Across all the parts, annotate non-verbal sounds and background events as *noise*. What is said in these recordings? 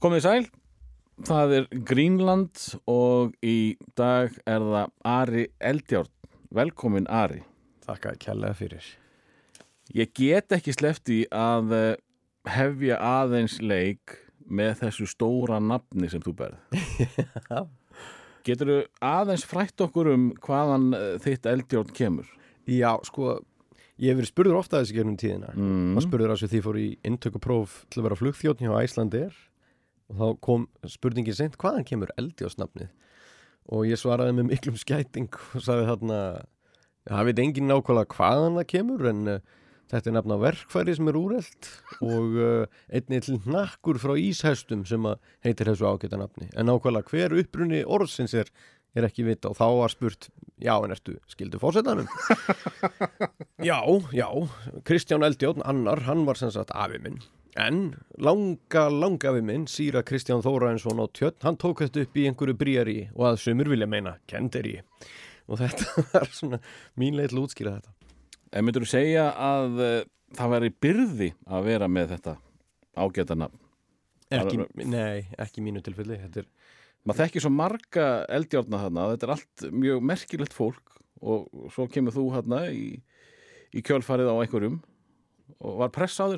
Komið sæl, það er Greenland og í dag er það Ari Eldjárn. Velkomin Ari. Þakka kærlega fyrir. Ég get ekki slefti að eh, hefja aðeins leik með þessu stóra nafni sem þú berð. *laughs* Getur þú aðeins frætt okkur um hvaðan eh, þitt Eldjárn kemur? Já, sko, ég hef verið spurður ofta þessi gernum tíðina. Mm. Það spurður að því fór í inntökupróf til að vera flugþjóðn hjá Æslandir og þá kom spurningin seint hvaðan kemur eldjósnafnið og ég svaraði með miklum skæting og sagði þarna það veit engin nákvæmlega hvaðan það kemur en uh, þetta er nafn á verkfæri sem er úreld og uh, einnig til nakkur frá íshestum sem að heitir þessu ágæta nafni. En nákvæmlega hver upprunni orðsins er, er ekki vita. Og þá var spurt já en ertu skildu fórsetanum *laughs* já, já Kristján Eldjórn, annar, hann var sem sagt afi minn En langa, langa við minn, síra Kristján Þóraensson á tjörn, hann tók þetta upp í einhverju bríari og að sömur vilja meina, kenderi. Og þetta *laughs* var svona mín leið til að útskýra þetta. En myndur þú segja að uh, það væri byrði að vera með þetta ágæta nafn? Ekki, nei, ekki mínu tilfelli. Er, Maður þekkir svo marga eldjárna þarna, þetta er allt mjög merkilegt fólk og svo kemur þú þarna í, í kjölfarið á einhverjum og var press á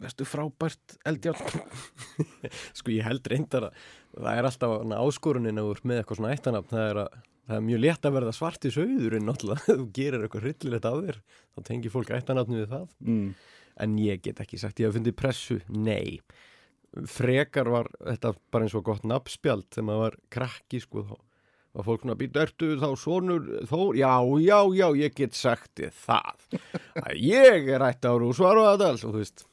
verstu frábært eldjárn. *laughs* sko ég held reyndar að það er alltaf áskorunin að ert með eitthvað svona eittanafn, það er að Það er mjög létt að verða svart í sögðurinn náttúrulega, *laughs* þú gerir eitthvað hryllilegt af þér þá tengir fólk eittanafni við það. Mm. en ég get ekki sagt, ég hef fundið pressu nei, frekar var þetta bara eins og gott nafnspjald þegar maður var krakki sko þá var fólk svona býtt, ertu þá svonur Þór, já, já, já, ég get sagt það. *laughs* Að ég er ætti ára og svara þetta alls og þú veist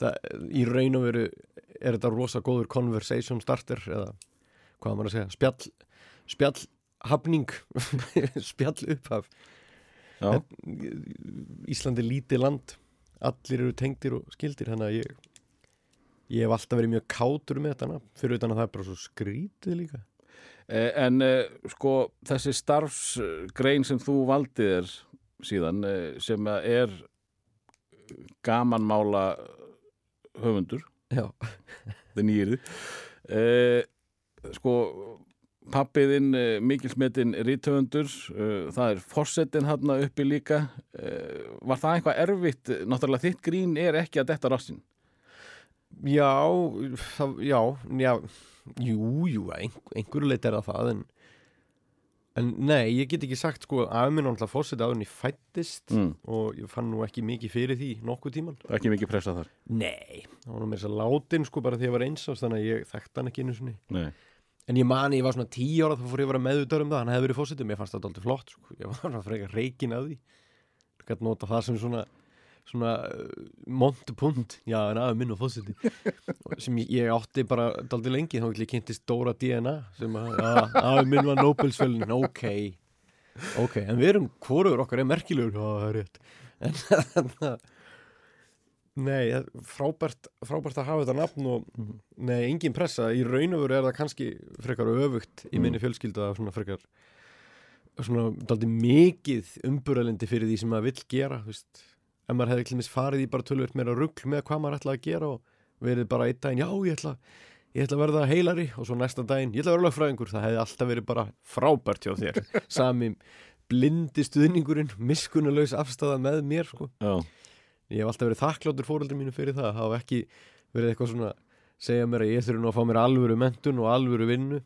það, í raun og veru er þetta rosa góður conversation starter eða hvað maður að segja, spjall spjall hafning *laughs* spjall upphaf. Já, Íslandi lítið land allir eru tengdir og skildir þannig að ég ég hef alltaf verið mjög kátur með þetta fyrir utan að það er bara svo skrítið líka. Eh, en eh, sko þessi starfsgrein sem þú valdið er síðan eh, sem er gamanmála höfundur, *laughs* það nýrið eh, sko pappiðinn eh, mikilsmetinn ríthöfundur eh, það er forsetin hann uppi líka. Eh, var það eitthvað erfitt? Náttúrulega þitt grín er ekki að detta rassin já, það, já, já jú, jú, ein, einhverju leit er það það en, en nei, ég get ekki sagt sko að minn náttúrulega fórsetið áður en ég fættist mm. og ég fann nú ekki mikið fyrir því nokkuð tíman ekki mikið pressa þar nei, það var nú mér að látin sko bara því að ég var eins ást þannig að ég þekkt hann ekki einu sinni Nei. En ég mani, ég var svona tíu ára þá fór ég að vera meðutar um það, hann hefði verið fórsetið, mér fannst þetta aldrei flott, sko. ég var svona frekar reikin af því. Ég gæti nota það sem svona, svona uh, montupunt, já en aðeins minn og fórsetið, *laughs* sem ég, átti bara aldrei lengi, þá kynntist Dóra DNA, sem að, aðeins minn var Nobelsfjölin, ok, ok, en við erum, hvorur okkar er merkilegur, það er rétt, *laughs* en það, Nei, það er frábært, frábært að hafa þetta nafn og nei, engin pressa, í raun og veru er það kannski frekar öfugt í minni fjölskylda að svona frekar svona daldi mikið umburðalendi fyrir því sem maður vill gera, þú veist ef maður hefði klímis farið í bara tölvöld meira rugg með hvað maður ætlaði að gera og verið bara einn daginn, já ég ætla, ég ætla að verða heilari og svo næsta daginn, ég ætla að vera lögfræðingur. Það hefði alltaf verið bara frábært hjá þér. *laughs* Sami blindi stuðningurinn miskunnulaus afstæða með mér sko. Já, ég hef alltaf verið þakkláttur fóröldri mínu fyrir það hafa ekki verið eitthvað svona segja mér að ég þurfi nú að fá mér alvöru mentun og alvöru vinnu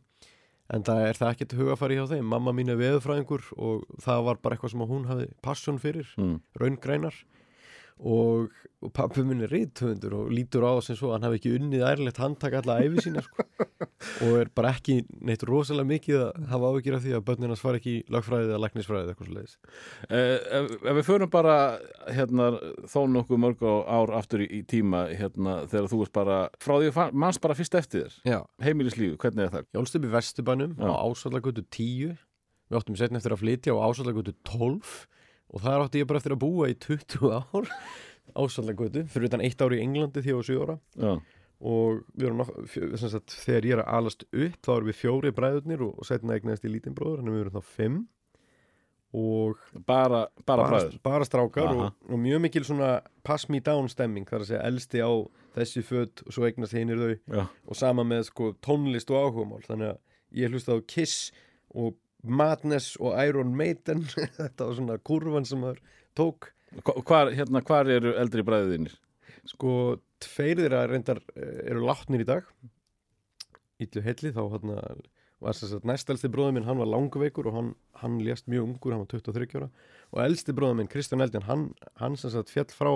en það er það ekkert hugafari hjá þeim. Mamma mín er veðurfræðingur og það var bara eitthvað sem hún hafi passion fyrir mm. raungreinar og, og pappi minn er reythöfundur og lítur á sem svo að hann hafi ekki unnið ærlegt handtak alla æfi sína sko. *laughs* og er bara ekki neitt rosalega mikið að hafa áhyggjur af því að börninas fara ekki í lagfræðið eða læknisfræðið eitthvað svo leiðis Eh, ef, ef við förum bara hérna, þó nokkuð mörg ár aftur í, í tíma hérna, þegar þú ert bara frá því að manns bara fyrst eftir þér Já, heimilislífu, hvernig er það? Ég ólst upp í Vesturbænum Já. á Ásvallagötu 10 Við áttum setna eftir að flytja á Ásvallagötu 12 og þar átti ég bara eftir að búa í 20 ár Ásvallagötu, fyrir utan eitt ár í Englandi því ég var 7 ára. Já, og við erum sagt, þegar ég er að alast upp þá erum við fjóri bræðurnir og, og setna eignaðist í lítinn bróður, að við erum þá 5 og bara, bara bara, bara strákar og, og mjög mikil svona pass me down stemming þar að segja elsti á þessi föt og svo eignast hinir þau. Já, og sama með sko tónlist og áhugamál þannig að ég hlusta á Kiss og Madness og Iron Maiden. *laughs* Þetta var svona kurvan sem maður tók. Hva- hvar, hérna, hvar eru eldri bræðinir? sko tveir þeirra reyndar eh, eru látnir í dag. Illu helli þá hérna var þess að næstelsti bróður minn hann var langveikur og hann, hann lést mjög ungur, hann var 23 ára. Og elsti bróður minn Kristján Eldjan hann, hann sem sagt fjall frá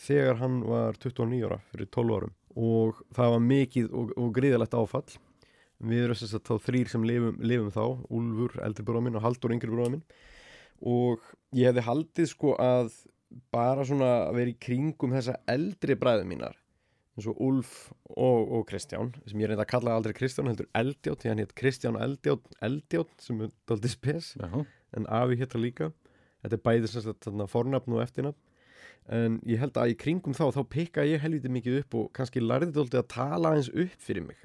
þegar hann var 29 ára fyrir 12 árum. Og það var mikið og, og gríðalegt áfall við erum þess að þá þrýr sem lifum, lifum þá Úlfur, eldri bróður minn og Haldur, yngri bróður minn. Og ég hefði haldið sko að bara svona að vera í kringum þessa eldri bræður mínar eins og Úlf og, og Kristján sem ég reynda að kalla aldrei Kristján heldur Eldjátt því hann hétt Kristján Eldjátt Eldjátt sem er daldið spes Já, en Afi hétt það líka. Þetta er bæðið sagt þarna fornafn og eftirnafn. En ég held að í kringum þá þá pikka ég helviti mikið upp og kannski lærði daldið að tala eins upp fyrir mig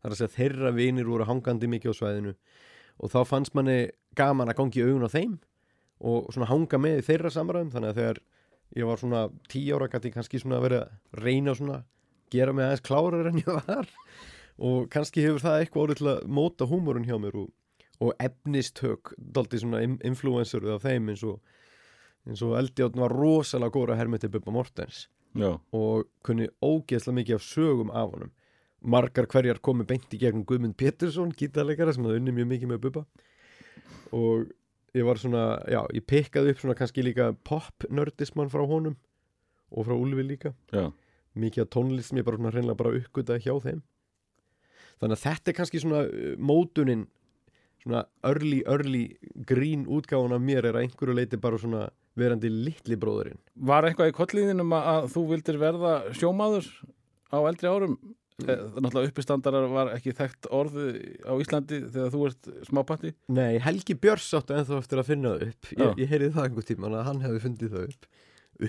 það er að segja þeirra vinir voru hangandi mikið á svæðinu. Og þá fannst manni gaman að gangi augun á þeim og svona hanga með þeirra samræðum. Þannig að þegar ég var svona tíu ára gæti kannski svona verið að reyna svona gera mig aðeins klárar en ég var. Og kannski hefur það eitthvað orðið til að móta húmorun hjá mér og, og efnistök daldið svona in- influencer af þeim eins og eins og Eldjátt var rosalega góra hermið til Bubba Mortens. Já, og kunni ógeðslega mikið af sögum af honum margar hverjar komu beint í gegnum Guðmund Pétursson, gítarleikara sem hafði unni mjög mikið með Bubba. Og ég var svona, já, ég pikkaði upp svona kannski líka pop-nördismann frá honum og frá Úlfi líka. Já, mikið af tónlist sem ég bara svona hreinlega bara uppgötaði hjá þeim. Þannig að þetta er kannski svona uh, mótunin svona early, early grín útgáfan af mér er að einhverju leiti bara svona verandi litli bróðurinn Var eitthvað í kolliðinum að, að þú vildir verða sjómaður á eldri árum? Eh, Náttúrulega uppistandarar var ekki þekkt orði á Íslandi þegar þú ert smápatti Nei, Helgi Björns áttu ennþá eftir að finna það upp. Ég, ég heyrði það einhver tíma að hann hefði fundið það upp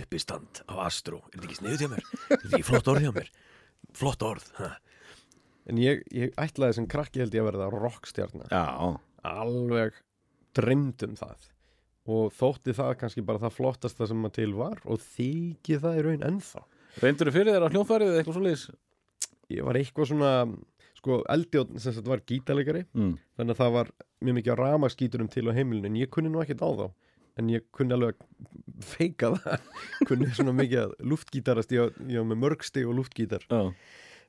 Uppistand á Astro Er þetta ekki sniðut hjá mér? Er þetta ekki flott orð hjá mér? Flott orð ha. En ég, ég ætlaði sem krakki held ég að verða rockstjarnar Alveg dreymd um það Og þótti það kannski bara það flottasta sem maður til var Og þykir það í raun ennþá reyndur þú fyrir þér á hljónfærið eða eitthvað svo leiðis? Ég var eitthvað svona Sko, Eldjón sem sagt var gítalegari Mm. þannig að það var mjög mikið á ramaskíturum til á heimilinu en ég kunni nú ekkert á þá. En ég kunni alveg að feika það. *laughs* Kunni svona mikið að luftgítarast ég, var með mörgsti og luftgítar. Já,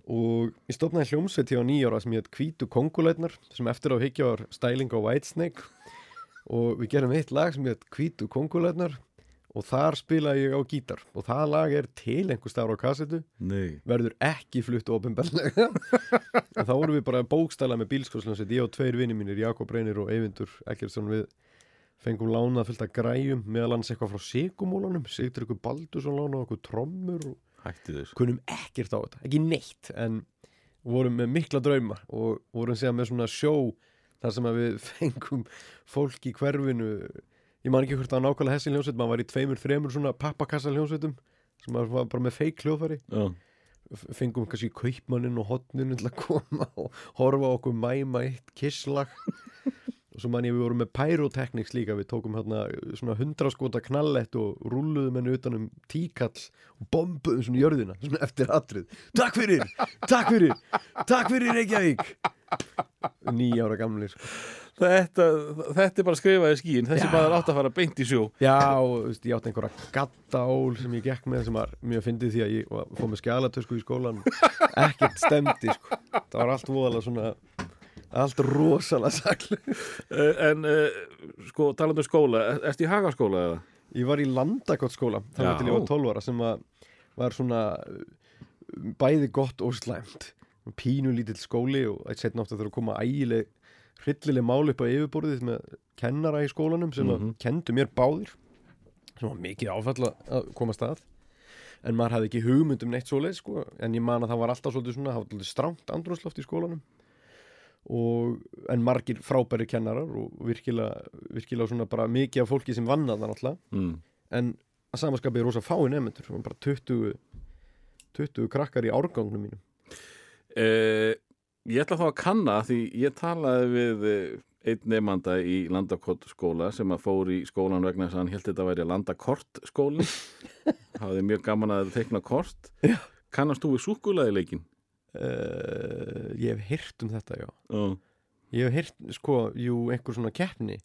og ég stopnaði hljómsveit hjá nýjára sem ég heit Hvítu Konguleitnar sem eftir á higgja var Styling á Whitesnake. Og við gerum eitt lag sem ég heit Hvítu Konguleitnar og þar spilaði ég á gítar. Og það lag er til einhver starf á kassetu. Nei. Verður ekki flutt ofinbellega *laughs* en þá vorum við bara bókstæla með bílskoslunsett ég og tveir vinni mínir, Jakob Reynir og Eyvindur Ekkertsson við fengum lánað fullt af græjum meðal hans eitthvað frá Sigumólanum Sigtur ykkur Baldursson lánað okkur trommur og kunum ekkert á þetta, ekki neitt en vorum með mikla drauma og vorum segja með svona sjó þar sem að við *laughs* fengum fólk í hverfinu ég man ekki hvort var nákvæmlega hessi hljónsveit maður var í tveimur, þremur svona pappakassa hljónsveitum sem var bara með feik hljóðfæri. Já, fengum kannski kaupmannin og hotninu til að koma og horfa okkur mæma eitt kisslag. Og svo man ég við vorum með pyrotekniks líka við tókum hérna svona hundraskota knallett og rúluðum henni utan um tíkall og bombuðum svona jörðina svona eftir atrið. Takk fyrir, takk fyrir takk fyrir Reykjavík! Nýja ára gamlir sko. Þetta, þetta er bara skrifað í skíin Þessi maður átt að fara beint í sjó. Já, veist, ég átti einhverja gattaól sem ég gekk með sem var mjög fyndið því að ég fór með skjalatösku í skólan ekkert stemdi sko. það var allt voðalega svona allt rosalega saklu Eh, En uh, sko, talandi um skóla. Er- Ertu í hagaskóla eða? Ég var í landakottskóla þannig til ég var 12 ára sem að var svona uh, bæði gott og slæmt. Pínu lítill skóli og eitt setna átt að þurfa að koma ægileg hryllileg mál upp á yfirborðið með kennara í skólanum sem Mhm. að kendu mér báðir sem var mikið áfall að- koma stað en maður hafði ekki hugmynd um neitt svoleið sko en ég man að það var alltaf svolítið svona það var svolítið stránt andrúnsloft í skólanum og en margir frábæri kennarar og virkilega, virkilega svona bara mikið af fólki sem vann að það náttúrulega Mm. en að samaskapið er rosa fái nefnendur það var bara 20 20 krakkar í árgangnum mínum Uh, ég ætla þá að kanna því ég talaði við eh, einn nefnanda í landakort skóla sem að fór í skólan vegna þess að hann held þetta að væri landakort skóli *laughs* hafði mjög gaman að teikna kort Já. kannast þú við súkulaði leikin? uh, ég hef heyrt um þetta, já Já. ég hef heyrt, sko, jú, einhver svona keppni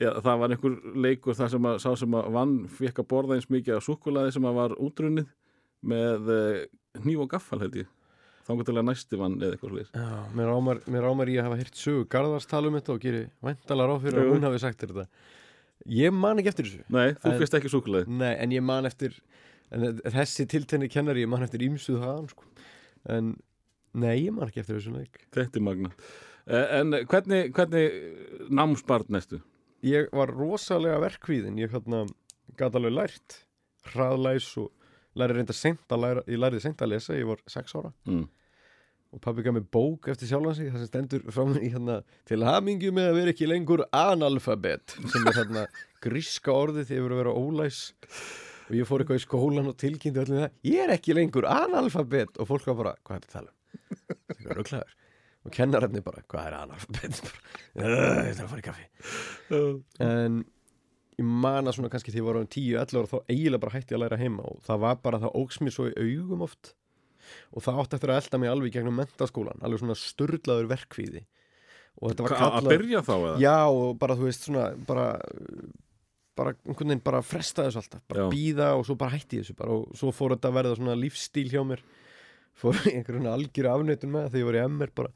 Já, það var einhver leikur þar sem að sá sem að vann fekk að borða eins mikið af súkulaði sem að var útrunnið með uh, hníf og gaffal held ég þangur til að næsti vann eða eitthvað slið Já, mér mér rámar ég að hafa heyrt sögu Garðars tala um þetta og geri væntalega ráð fyrir að hún hafi sagt þetta. Ég man ekki eftir þessu. Nei, þú En- fyrst ekki súkulaði Nei, en ég man eftir en þessi tiltenni kennari, ég man eftir ímsuð þaðan sko. en nei, ég man ekki eftir þessu leik. Þetta er magna uh, En hvernig, hvernig námsbarn næstu? Ég var rosalega verkvíðin ég hérna gat alveg lært hraðlæs og læri reynda seint að læra, ég læriði seint að lesa, ég var sex ára Mm. og pabbi gaf mér bók eftir sjálfan sig það sem stendur fram í hérna til hamingju með að vera ekki lengur analfabet sem er hérna gríska orðið því að vera ólæs og ég fór eitthvað í skólan og tilkynnti öllum það ég er ekki lengur analfabet og fólk var bara, hvað er þetta tala um? Það er ruglaður og kennarefni bara, hvað er analfabet? Bara, "Ugh, Ég þarf að fara í kaffi en ég man að svona kannski því ég var um 10-11 ára þá eiginlega bara hætti að læra heima og það var bara það óks mér svo í augum oft. Og það átti eftir að elda mig alveg gegnum mentaskólan, alveg svona sturlaður verkvíði. Og þetta var Hva, Að kallað byrja þá eða? já og bara þú veist svona bara bara einhvern veginn bara fresta þessu alltaf bara Já. býða og svo bara hætti þessu bara, og svo fór þetta að verða svona lífstíl hjá mér. Fór í einhverjum algjöru afneitun með þegar ég var í MR bara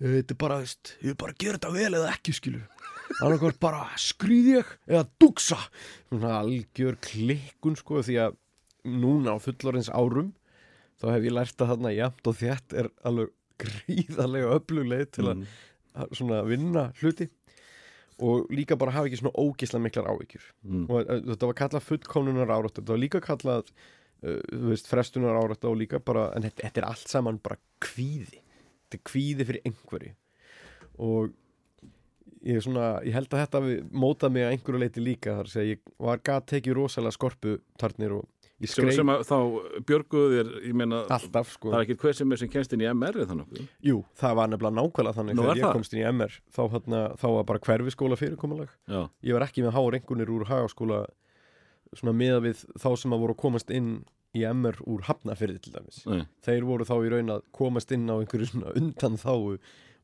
"Eh, þetta er bara, veist, ég er bara að gera þetta vel eða ekki skilur annarkvært bara skrýð ég eða dugsa svona algjör klikkun sko því að núna á fullorins árum þá hef ég lært að þarna jafnt og þétt er alveg gríðarlega öflugleið til að Mm. að svona vinna hluti og líka bara hafa ekki svona ógisla miklar áhyggjur Mm. og uh, þetta var kallað fullkomnunar áráttu þetta var líka kallað uh, þú veist, frestunar áráttu og líka bara en þetta, þetta er allt saman bara kvíði þetta er kvíði fyrir einhverju og ég, svona, ég held að þetta mótað mig að einhverju leiti líka þar að segja, ég var gat tekið rosalega skorpu tarnir og ég sem, skreið sem að þá björguðu þér ég meina, alltaf sko. það er ekki hver sem er sem kennst inn í MR eða þannig Jú, það var nefnilega nákvæmlega þannig Nú, þegar ég það? komst inn í MR þá, þarna, þá var bara hverfiskóla fyrirkomulag. Já, ég var ekki með háar einhvernir úr hagaskóla svona meða við þá sem að voru að komast inn í MR úr hafnafyrði til dæmis. Nei, þeir voru þá í raun að komast inn á einhverju svona undan þáu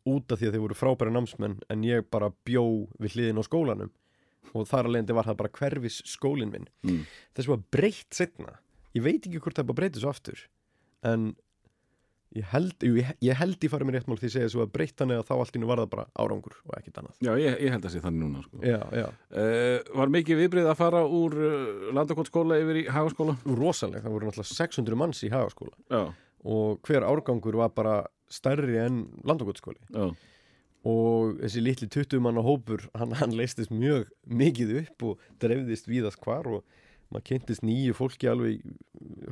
út af því að þeir voru frábæri námsmenn en ég bara bjó við hliðin á skólanum. Og þar leiðandi var það bara hverfis skólinn minn. Mm. þess var breytt setna ég veit ekki hvort það bara breytið svo aftur en ég held, jú, ég, ég held ég farið mér rétt mál því að segja þessu að breytt þannig að þá allt nú var það bara árangur og ekkert annað. Já ég, ég held að sé þannig núna sko. já, já, uh, var mikið viðbrið að fara úr uh, landakotskóla yfir í hagaskóla? Rosaleg, það voru náttúrulega 600 manns í hagaskóla. Já, og hver árgangur var bara stærri en landakotskóli já, og þessi litli 20 manna hópur hann, hann leistist mjög mikið upp og dreifðist víðast hvar og maður kynntist nýju fólki alveg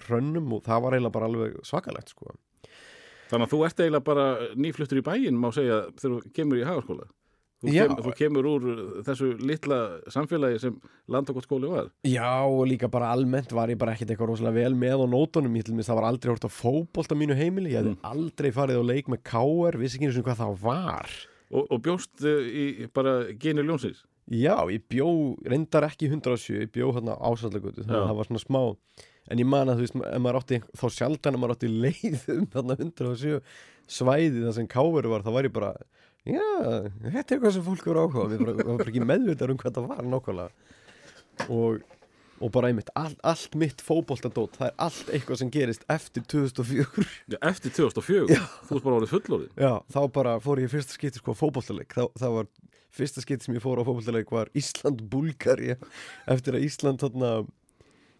hrönnum og það var eiginlega bara alveg svakalegt sko. þannig að þú ert eiginlega bara nýfluttur í bæinn má segja þegar þú kemur í hagaskóla þú, Já. kem, þú kemur úr þessu litla samfélagi sem landakotskóli var Já og líka bara almennt var ég bara ekkert eitthvað rosalega vel með á nótunum ég til mér það var aldrei hort á fótbolt á mínu heimili ég hefði Mm. aldrei farið á leik með káer vissi ekki eins og hvað það var og, og bjóst uh, í bara geni ljónsins Já, ég bjó, reyndar ekki í 107, ég bjó hérna ásallagötu, þannig Já. að það var svona smá, en ég man að þú veist, átti, þá sjaldan að maður átti leið *laughs* um þarna 107 svæði þar sem káveru var, þá var ég bara, já, þetta er eitthvað sem fólk eru áhuga, við bara, var bara ekki meðvitað um hvað það var nákvæmlega. Og, og bara einmitt, all, allt mitt fótboltadót, það er allt eitthvað sem gerist eftir 2004, Já, eftir 2004, þú ert bara orðið fullorðið já, þá bara fór ég fyrsta skipti sko fótboltaleik, þá, það var fyrsta skipti sem ég fór á fótboltaleik var Ísland-Búlgari eftir að Ísland þarna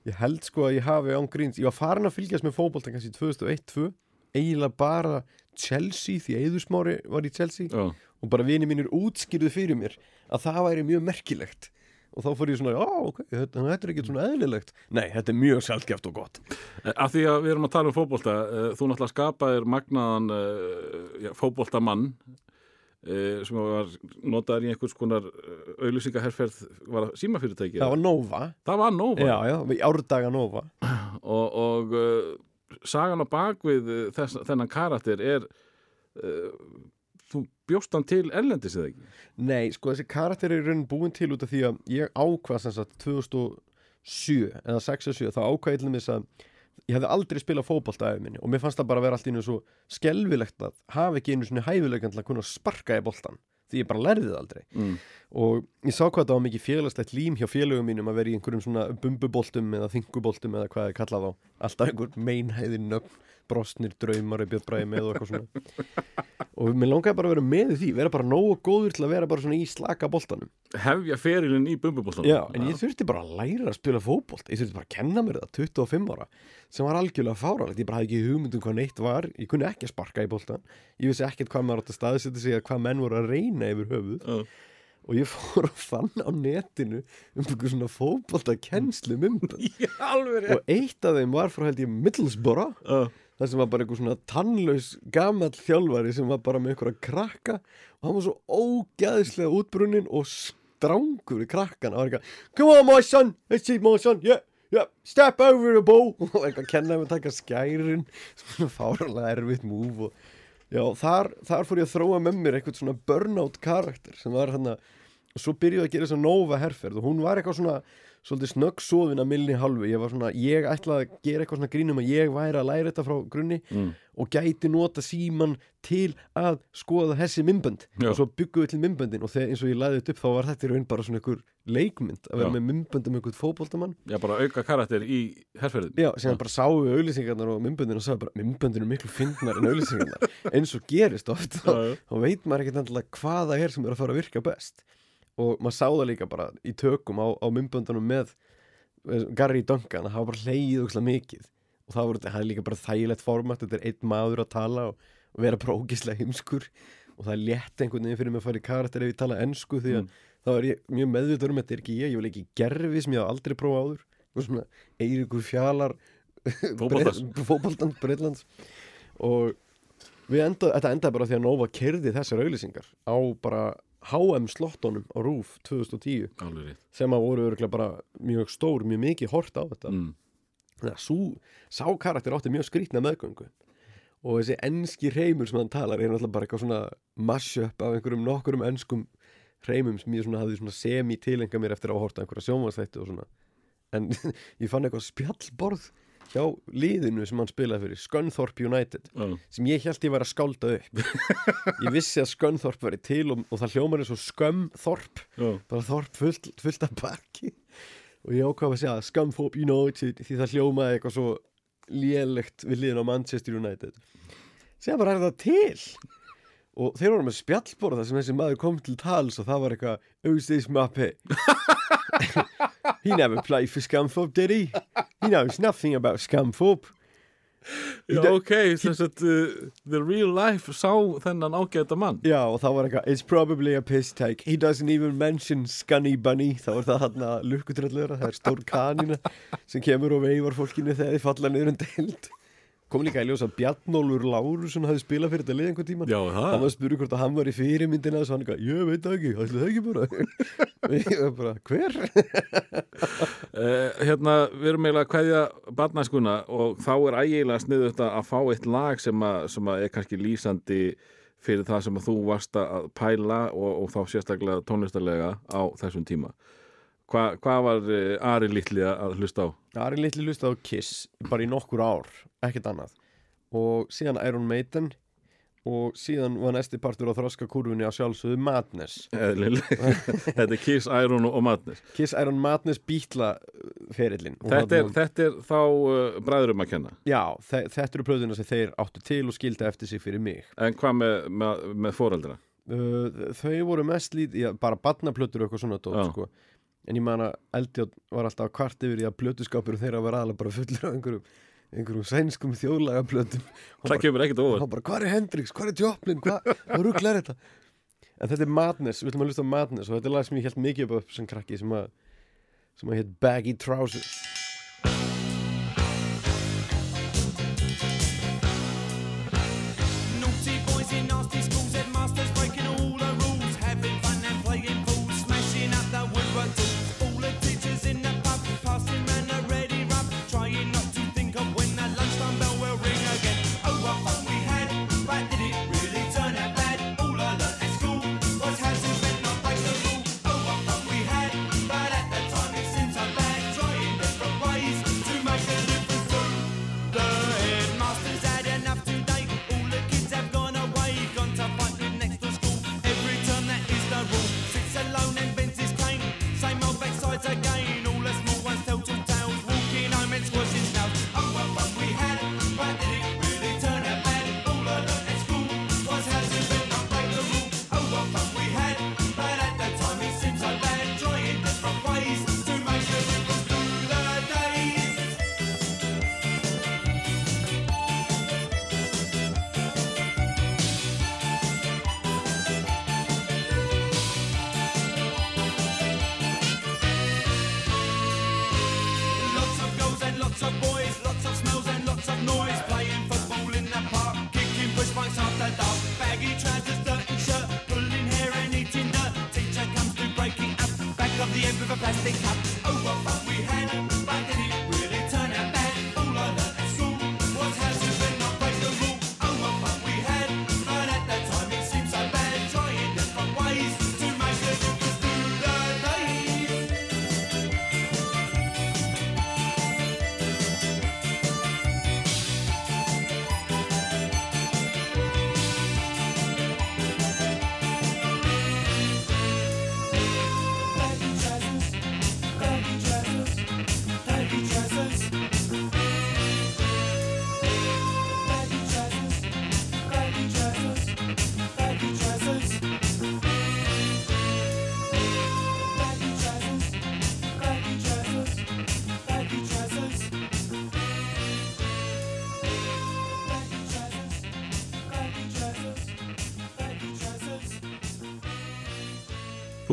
ég held sko að ég hafi án gríns ég var farin að fylgjast með fótbolta kannski 2001-2 eiginlega bara Chelsea því Eðusmári var í Chelsea. Já, og bara vini mínir útskýrðu fyrir mér að það væri mjög merkilegt. Og þá fór ég svona, já ok, þetta, þetta er ekki svona eðlilegt. Nei, þetta er mjög sjálfgeft og gott. Eh, af því að við erum að tala um fótbolta uh, þú náttúrulega skapaðir magnaðan já, fótboltamann uh, sem var notaður í einhvers konar auðlýsingaherferð var það símafyrirtæki það var Nova, það var Nova? Já, já, árdaga Nova. Og, og sagan á bakvið uh, þess, þennan karakter er uh, þú bjóst hann til erlendis eða ekki? Nei, sko þessi karakter er í raunin búin til út af því að ég ákvað sem sagt 2007 eða 6 og 7 þá ákvað ég til að ég hefði aldrei spilað fótbolta af minni og mér fannst það bara að vera allt í einu svo skelvilegt að hafa ekki einu svona hæfilegan til að kunna sparka í boltan því ég bara lærði það aldrei. Mm. og ég sá hvað það var mikið félagslegt lím hjá félögum mínum að vera í einhverjum svona bumbuboltum eða þinguboltum eða hvað ég kallað á alltaf einhver meinhæðin nöfn brostnir draumar er bjöðbræði með og eitthvað svona. Og mér langaði bara að vera með því vera bara nógu góður til að vera bara svona í slaka boltanum. Hefja ferilinn í bumbubóltanum. Já, en ég þurfti bara að læra að spila fótbolt. Ég þurfti bara að kenna mér það 25 ára sem var algjörlega fáralegt, ég bara hafði ekki hugmyndum hvað neitt var, ég kunni ekki að sparka í boltan ég vissi ekkert hvað maður átt að staðsetja sig eða hvað menn voru að reyna yfir höfuð. Já. og ég fór að fann á netinu um einhver svona fótbolta kennslu Já, *laughs* alveg og eitt af þeim var frá held ég Middlesbrough. Rétt það sem var bara einhver svona tannlaus gamall þjálfari sem var bara með einhverja krakka og hann var svo ógæðislega útbrunnin og strángur í krakkan og var eitthvað come on my son, let's see my son yeah, yeah, step over the ball. *laughs* Og var eitthvað að kenna þeim að taka skærin *laughs* svona fárlega erfitt múf og já, þar, þar fór ég að þróa með mér eitthvað svona burnout karakter sem var hann að og svo byrjuði að gera þess að Nova herferð og hún var eitthvað svona svolítið snöggsofin að milli halvu ég var svona, ég ætlaði að gera eitthvað svona grínum að ég væri að læra þetta frá grunni Mm. og gæti nota síman til að skoða þessi mymbönd Já. og svo byggum við til mymböndin og þegar eins og ég læði þetta upp þá var þetta í raun bara svona einhver leikmynd að vera Já. með mymbönd um einhvern fótboltamann. Já, bara auka karakter í herrferðin Já, sem bara sáum við auðlýsingarnar og mymböndin og sagði bara mymböndin er miklu fyndnar en auðlýsingarnar *laughs* eins og gerist oft þá, veit maður ekkert endilega hvað það er sem er að fara að virka best og maður sá það líka bara í tökum á, á mymböndunum með eh, Gary Duncan að hafa bara hleyið ógislega mikið. Og það voru, það er líka bara þægilegt format þetta er einn maður að tala og, og vera bara ógislega heimskur. Og það er létt einhvern veginn fyrir mig að fara í karakter ef ég tala ennsku því að Mm. þá er ég mjög meðvitaður um þetta er ekki ég, ég vil ekki gerfi sem ég haf aldrei prófa áður. Og svona Eiríkur Fjalar *laughs* fótboltans. Breitlands og við enda, þetta endaði bara því að Nova kerði þessar auðlýsingar á bara HM slottunum á RÚF 2010 Alveg sem að voru örgulega bara mjög stór, mjög mikið hort á þetta. Mm. þannig að sú, sá karakter átti mjög skrýtna meðgöngu. Og þessi enski reymur sem hann talar er náttúrulega bara eitthvað svona mashup af einhverjum nokkurum enskum reymum sem ég svona hafði svona semi-tilenga mér eftir að hafa hort á einhverja sjónvarsþætti og svona. En *laughs* ég fann eitthvað spjallborð hjá liðinu sem hann spilaði fyrir Scunthorpe United Já. sem ég held ég væri að skálda upp. *laughs* Ég vissi að Scunthorpe væri til og, og það hljómar eins og Scumthorpe Já. bara Þorp fullt, fullt af baki og ég ákvað að segja Scumthorpe United því það hljómaði eitthvað svo lélegt við liðin á Manchester United. Segja bara er það til? Og þeir voru með spjallborða sem þessi maður kom til tals og það var eitthvað Auðstis Mappi *laughs* *laughs* He never played for Scumthorpe did he? He knows nothing about Scumthorpe Já, ok, þess að uh, the real life sá þennan ágæta mann. Já, og þá var eitthvað It's probably a piss take. He doesn't even mention Scunny Bunny. Þá er það hann að lukkutröllur Það er stór kanina sem kemur og veifar fólkinu þegar þið falla niður en deild Kom líka í ljós að Bjarnólfur Lárusson hafði spilað fyrir þetta lið einhvern tíman Já, Hann var að spyrja hvort að hann var í fyrirmyndina og hann eitthvað, ég veit ekki, ætli það ekki bara. *laughs* Og ég var bara, hver? uh, *laughs* Hérna, við erum eiginlega að kveðja barnæskuna og þá er ægilega sniðu þetta að fá eitt lag sem að, sem að er kannski lýsandi fyrir það sem að þú varst að pæla og, og þá sérstaklega tónlistarlega á þessum tíma Hva, Hvað var uh, Ari Littli að hlusta á? Ari litli lusta á Kiss bara í nokkur ár, ekkert annað og síðan Iron Maiden og síðan var næsti partur á þroskakúrfunni á sjálfsögðu Madness. *laughs* Þetta er Kiss, Iron og Madness Kiss Iron Madness bítla ferillin þetta þetta er þá uh, bræðurum að kenna Já, þe þetta eru plöðuna sem þeir áttu til og skildi eftir sig fyrir mig En hvað með, með, með foreldra? uh, Þau voru mest lít, já, bara barnaplötur og eitthvað svona dót, Já. sko En ég man að Eldjátt var alltaf kvart yfir í að plötuskapur þeirra var aðalega bara fullur af einhverjum einhverjum sænskum þjóðlaga plötum Það kemur ekkert og hann bara, hvað er Hendrix, hvað er Joplin hvað, ruggla er þetta? En þetta er Madness, við ætlum að hlusta á Madness og þetta er lag sem ég held mikið upp sem krakki sem að, sem að hétt Baggy Trousers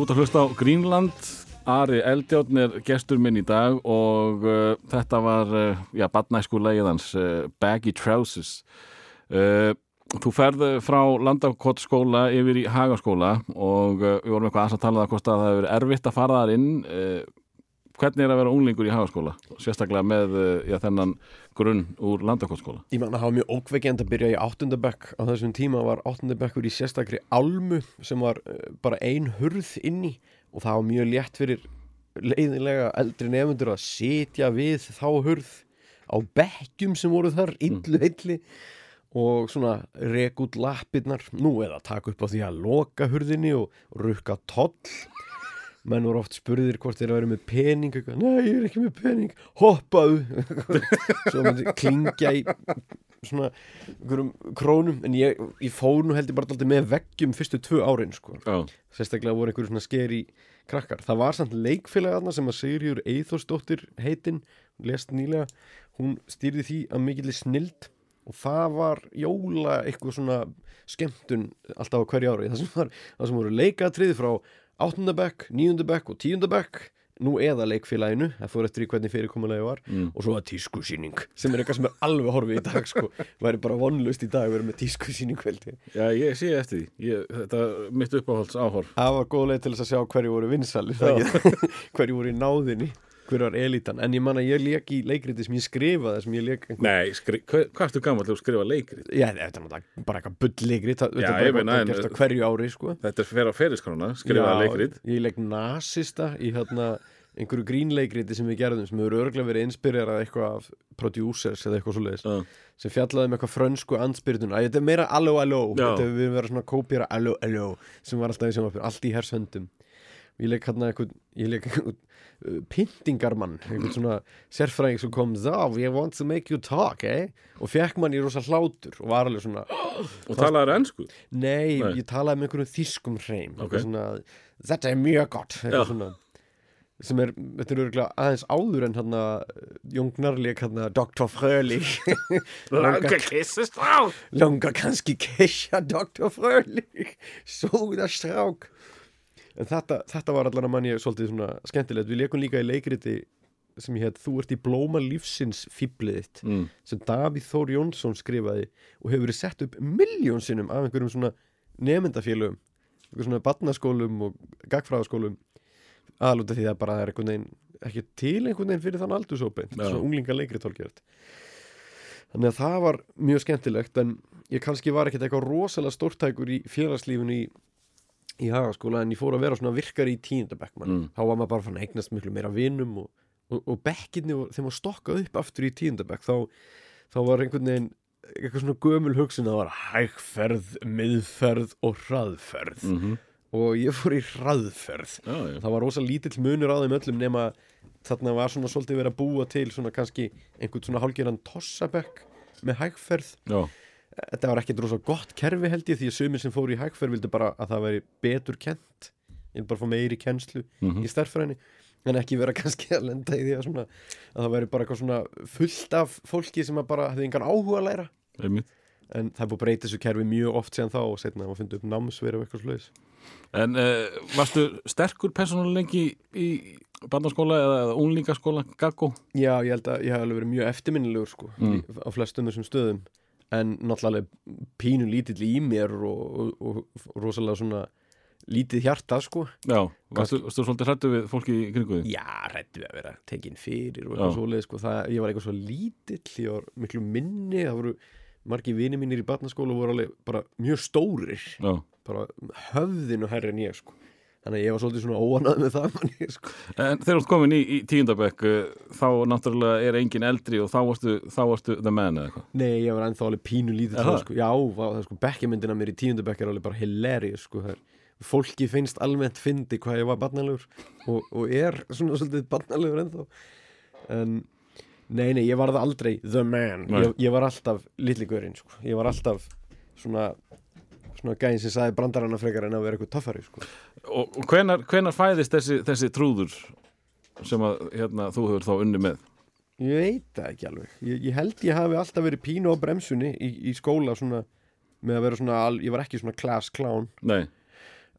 Ert að hlusta á Greenland. Ari Eldjárn er gestur minn í dag og uh, þetta var uh, já, badnæsku leiðið hans uh, Baggy Trousers. Uh, Þú ferð frá Landakott skóla yfir í Hagaskóla og uh, við vorum eitthvað aðeins að tala um það hvort að það hefur erfitt að fara þar inn. Uh, hvernig er að vera unglingur í Hagaskóla sérstaklega með uh, já, þennan grunn úr Landakott skóla Ég man að hafa mjög ókveikjandi að byrja í áttundabekk á þessum tíma var áttundabekkur í sérstakri almu sem var uh, bara ein hurð inni og það var mjög létt fyrir leiðinlega eldri nefndur að sitja við þá hurð á bekkjum sem voru þar illu heilli og svona rek út lappirnar nú eða taka upp á því að loka hurðinni og rukka toll menn voru oft spurðir hvort þeir vera með pening eitthvað, nei ég er ekki með pening. Hoppaðu. *laughs* Svo myndi klingja í svona krónum. En ég, ég fór nú heldur bara alltaf með veggjum fyrstu tvö árin sko. Sérstaklega voru einhverju svona skeri krakkar. Það var samt leikfélag þarna sem að Sigurjur Eithórsdóttir heitinn lest nýlega, hún stýrði því að mikilli snild og það var jóla eitthvað svona skemmtun alltaf á hverju ári. Það sem, var, það sem voru leikatrið frá áttundabekk, níundabekk og tíundabekk nú eða leikfélaginu, það fór eftir í hvernig fyrirkomulegi var. Mm. og svo að tískusýning sem er eitthvað sem er alveg horfið í dag sko, væri bara vonlust í dag að vera með tískusýning veldi já ég sé eftir því. Ég, þetta er mitt uppáhalds áhorf. Það var góð leið til þess að sjá hverju voru vinsalir *laughs* hverju voru í náðinni hver var elítan, en ég man að ég leik í leikriti sem ég skrifaði sem ég leik einhver... Nei, skri, hva, hvað ertu gammal til að skrifa leikrið? Já, þetta er náttúrulega bara eitthvað bull leikrit þetta Já, er bara eitthvað gert á hverju ári sko. Þetta er fyrir á feriskrona, skrifaða leikrið ég leik nasista í hérna einhverju grínleikriti sem við gerðum sem hefur örglega verið inspirerað eitthvað af producers eða eitthvað svoleiðis Já. sem fjallaði um eitthvað frönsku anspyrtuna þetta er meira allo allo Já. þetta hefur verið svona kópjara allo allo sem var alltaf í allt í hersöndum ég leik hérna eitthvað ég leik eitthvað uh, pyntingarmann eitthvað svona sérfræðing sem kom þá, we want to make you talk, eh og fekk mann í rosa hlátur og var alveg svona *gasps* Og talaður ennsku nei, Nei. ég talaði með einhverjum þýskum hreim Ok. eitthvað svona, þetta er mjög gott Já. eitthvað svona sem er, þetta er örgulega aðeins áður en hérna Jóngnarleik hérna Dr. Frölich *laughs* Langa kissist á Langa kannski kessja Dr. Frölich Sóða strák En þetta, þetta var allan að manni svolítið svona skemmtilegt Við leikum líka í leikriti sem ég heit Þú ert í blóma lífsins fýblið þitt mm. sem Davíð Þór Jónsson skrifaði og hefur verið sett upp miljón sinnum af einhverjum svona nemyndafélögum einhverjum svona barnaskólum og gagfræðaskólum aðlúta því að bara það er einhvern veginn ekki til einhvern veginn fyrir þann aldursópi Já. svona unglinga leikri tólkjört þannig að það var mjög skemmtilegt en ég kannski var ekkert eitthvað rosalega stórtækur í félagslífinu í, í hagaskóla en ég fór að vera svona virkari í tíundabekk Mm. þá var maður bara fann að eignast miklu meira vinum og, og, og bekkinni þegar maður stokkað upp aftur í tíundabekk þá, þá var einhvern veginn eitthvað svona gömul hugsun að það var hægferð, miðferð og hraðferð. Mm og ég fór í hraðferð. Já, það var rosa lítill munur á þeim öllum nema þarna var svona svolítið verið að búa til svona kannski einhvern svona hálgeran tossabekk með hægferð. Já, þetta var ekkert rosa gott kerfi held ég því að sumir sem fóru í hægferð vildi bara að það veri betur kent vil bara fá meiri kennslu Mhm. í stærðfræðinni en ekki vera *laughs* kannski að lenda í því að, svona, að það veri bara eitthvað svona fullt af fólki sem bara hefði engan áhuga að læra einmitt en það búið að breyta þessu kerfi mjög oft síðan þá og setna að maður fundi upp námsveri og eitthvað sluðis En uh, varstu sterkur persónulengi í barnaskóla eða, eða unglingaskóla, gaggó? Já, ég held að ég hef alveg verið mjög eftirminnilegur sko, Mm. á flestum þessum stöðum en náttúrulega pínu lítill í mér og, og, og rosalega svona lítið hjarta sko. Já, varstu, svolítið hrættu við fólki í kringu því? Já, hrættu við að vera tekin fyrir og eitthvað svoleið sko, það, ég var eitthvað svo lítill ég var miklu minni, það voru margir vini mínir í barnaskóla og voru alveg bara mjög stórir, Já, bara höfðinu herri en ég sko þannig að ég var svolítið svona óanað með það man ég, sko. en þegar þú ert komin í, í tíundabekk uh, þá náttúrulega er engin eldri og þá varstu, þá varstu the man eða eitthvað Nei, ég var ennþá alveg pínu lítið þá, sko. Já, það er sko bekkjamyndina mér í tíundabekk er alveg bara hilarious sko. Fólki finnst almennt fyndi hvað ég var barnalegur og, og er svona svolítið barnalegur ennþá en nei, nei, ég var það aldrei the man, ég, ég var alltaf litli gaurinn, sko. ég var alltaf svona svona gæðin sem sagði brandarana frekar en að vera eitthvað töffari sko. Og, og hvenar, hvenar fæðist þessi, þessi trúður sem að hérna, þú hefur þá unni með? Ég veit það ekki alveg. Ég, ég held ég hafi alltaf verið pínu á bremsunni í, í skóla svona, með að vera svona, al- ég var ekki svona class clown, Nei,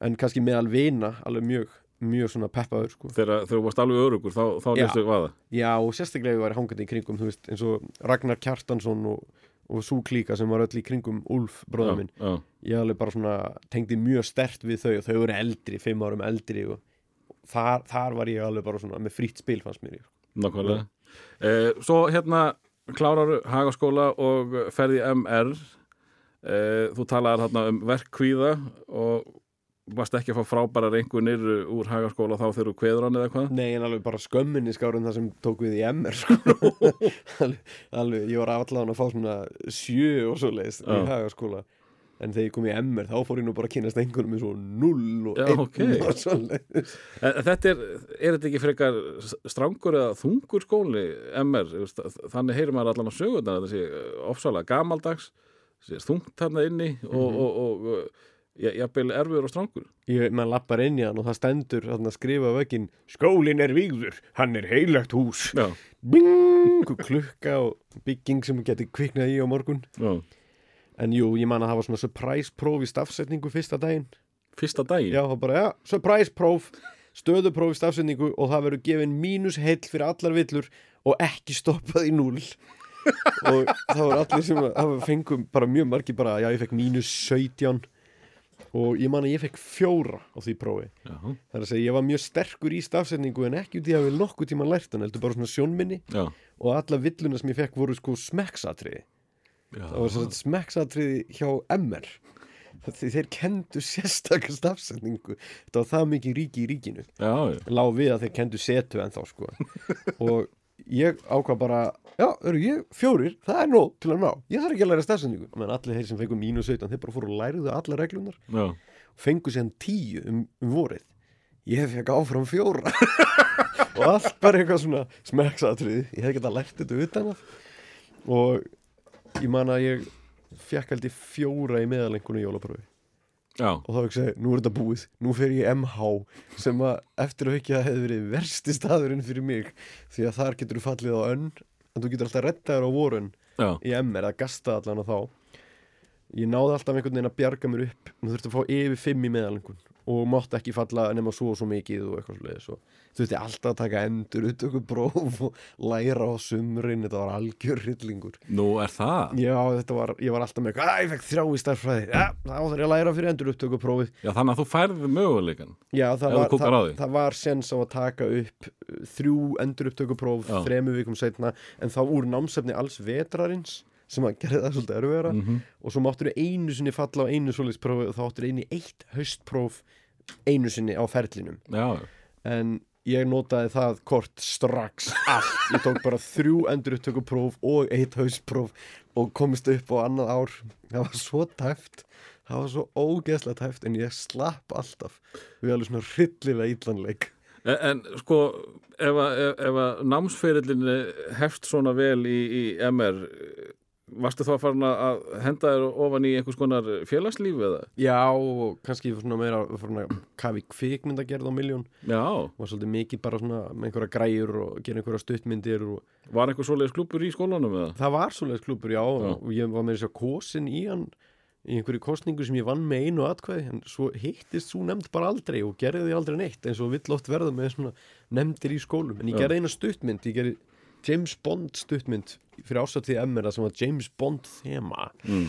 en kannski meðal vina, alveg mjög, mjög svona peppaður, sko. þegar þú varst alveg örugur þá, þá Já. lestu vaða Já, og sérstaklega ég var hangandi í kringum, veist, eins og Ragnar Kjartansson og, og Sú Klíka sem var öll í kringum Úlf, bróða minn. já, Ég alveg bara svona tengdi mjög stert við þau og þau eru eldri, fimm árum eldri og þar, þar var ég alveg bara svona með frýtt spil fannst mér. nákvæmlega eh, Svo hérna klárar Hagaskóla og ferði MR eh, Þú talaðar hérna um verkkvíða og varst ekki að fá frábæra reyngunir úr Hagaskóla þá þegar þú kveður hann eða hvað Nei, en alveg bara skömminni skárun það sem tók við í MR sko. *laughs* alveg, alveg, ég var allan að fá svona sjö og svo leiðist í hagaskóla en þegar ég kom í MR þá fór ég nú bara að kynast einhvernum með svo null og einn ok. og svo leiðist þetta er, er þetta ekki frekar strangur eða þungur skóli MR, þannig heyrir maður allan á sögurnar þetta sé ofsalega gamaldags þungt þarna inni og, Mhm. og, og, og ja, jafnvel erfiður og strangur. Ég, maður lappar inn í hann og það stendur að skrifa á veginn Skólin er vígður, hann er heilagt hús. Bing, klukka og bygging sem getur kviknað í á morgun. Já, En jú, ég man að var svona surprise próf í stafsetningu fyrsta daginn. Fyrsta daginn? Já, það bara, já, surprise próf stöðupróf í stafsetningu og það verður gefin mínus heill fyrir allar villur og ekki stoppað í núl *laughs* og það var allir sem það fengum bara mjög margi bara, já, ég fekk mínus 17 og ég man að ég fekk fjóra á því prófi. Já, það er að segja, ég var mjög sterkur í stafsetningu en ekki út í að við nokkuð tíma lært hann heldur bara svona sjónminni. Já, og alla villuna sem ég fekk voru sko smekksatriði. Það var svona smekksatriði hjá MR. Því þeir kendu sérstakar stafsetningu. Þetta var það mikið ríki í ríkinu. Lág við að þeir kendu setu en þá sko. *laughs* Og ég ákvað bara já, eru ég fjórir, það er nóg til að ná. Ég þarf ekki að læra stafsetningu menn allir þeir sem fengu mínus 17, þeir bara fóru og læriðu alla reglunar já. fengu sér tíu um, um vorið. Ég fekk áfram fjóra. *laughs* Og allt bara eitthvað svona smekksatriði, ég hef geta lært þetta utan að. Og ég man að ég fekk ég fjóra í meðalengunni jólaprófi Já, og þá ekki segi, nú er þetta búið, nú fer ég MH sem að eftir að að hefði verið versti staðurinn fyrir mig. Því að þar getur þú fallið á önn en þú getur alltaf rettaður á vorun já, í MR að gasta allan á þá. Ég náði alltaf einhvern veginn að bjarga mér upp. Þú þurfti að fá yfir fimm í meðalengun og mátti ekki falla nema svo og svo mikið og eitthvað svoleiðis og þú þurfti alltaf að taka endur upptöku próf og læra á sumrin. Þetta var algjör hryllingur. Nú er það? Já þetta var, ég var alltaf með að ég fekk þrjá í starffræði ja, þá þarf ég að læra fyrir endur upptöku prófið. Já, þannig að þú færði möguleikan já það var, það, það var sens á að taka upp uh, þrjú endur upptöku próf Já. þremu vikum setna en þá úr námsefni alls vetrarins sem að gera það svolítið erfiðara. Mhm. og svo máttur einu sinni falla á einu svoleiðsprófi og þá áttur einu eitt haustpróf einu sinni á ferlinum. Já, en ég notaði það kort strax allt. Ég tók bara þrjú endurupptökupróf og eitt haustpróf og komist upp á annað ár. Það var svo tæft það var svo ógeðslega tæft en ég slapp alltaf við alveg svona hryllilega illanleik En, en sko, ef að, ef, ef að námsferillin hefst svona vel í, í MR, varstu þá farin að henda þér ofan í einhvers konar félagslíf eða? já og kannski svona meira svona kafi kvikmyndagerð á miljón Já, var svolítið mikið bara svona með einhverja græjur og gera einhverja stuttmyndir og var einhver svoleiðis klubur í skólanum eða? Það var svoleiðis klubur, já, Já. og ég var með þess að kosin í hann í einhverju kostningu sem ég vann með einu atkvæði en svo hittist svo nefnd bara aldrei og gerði því aldrei neitt eins og vill oft verða með svona nefndir í skólum en ég gerði eina stuttmynd, ég gerði James Bond stuttmynd fyrir ásatíð MR það sem var James Bond þema. Mm.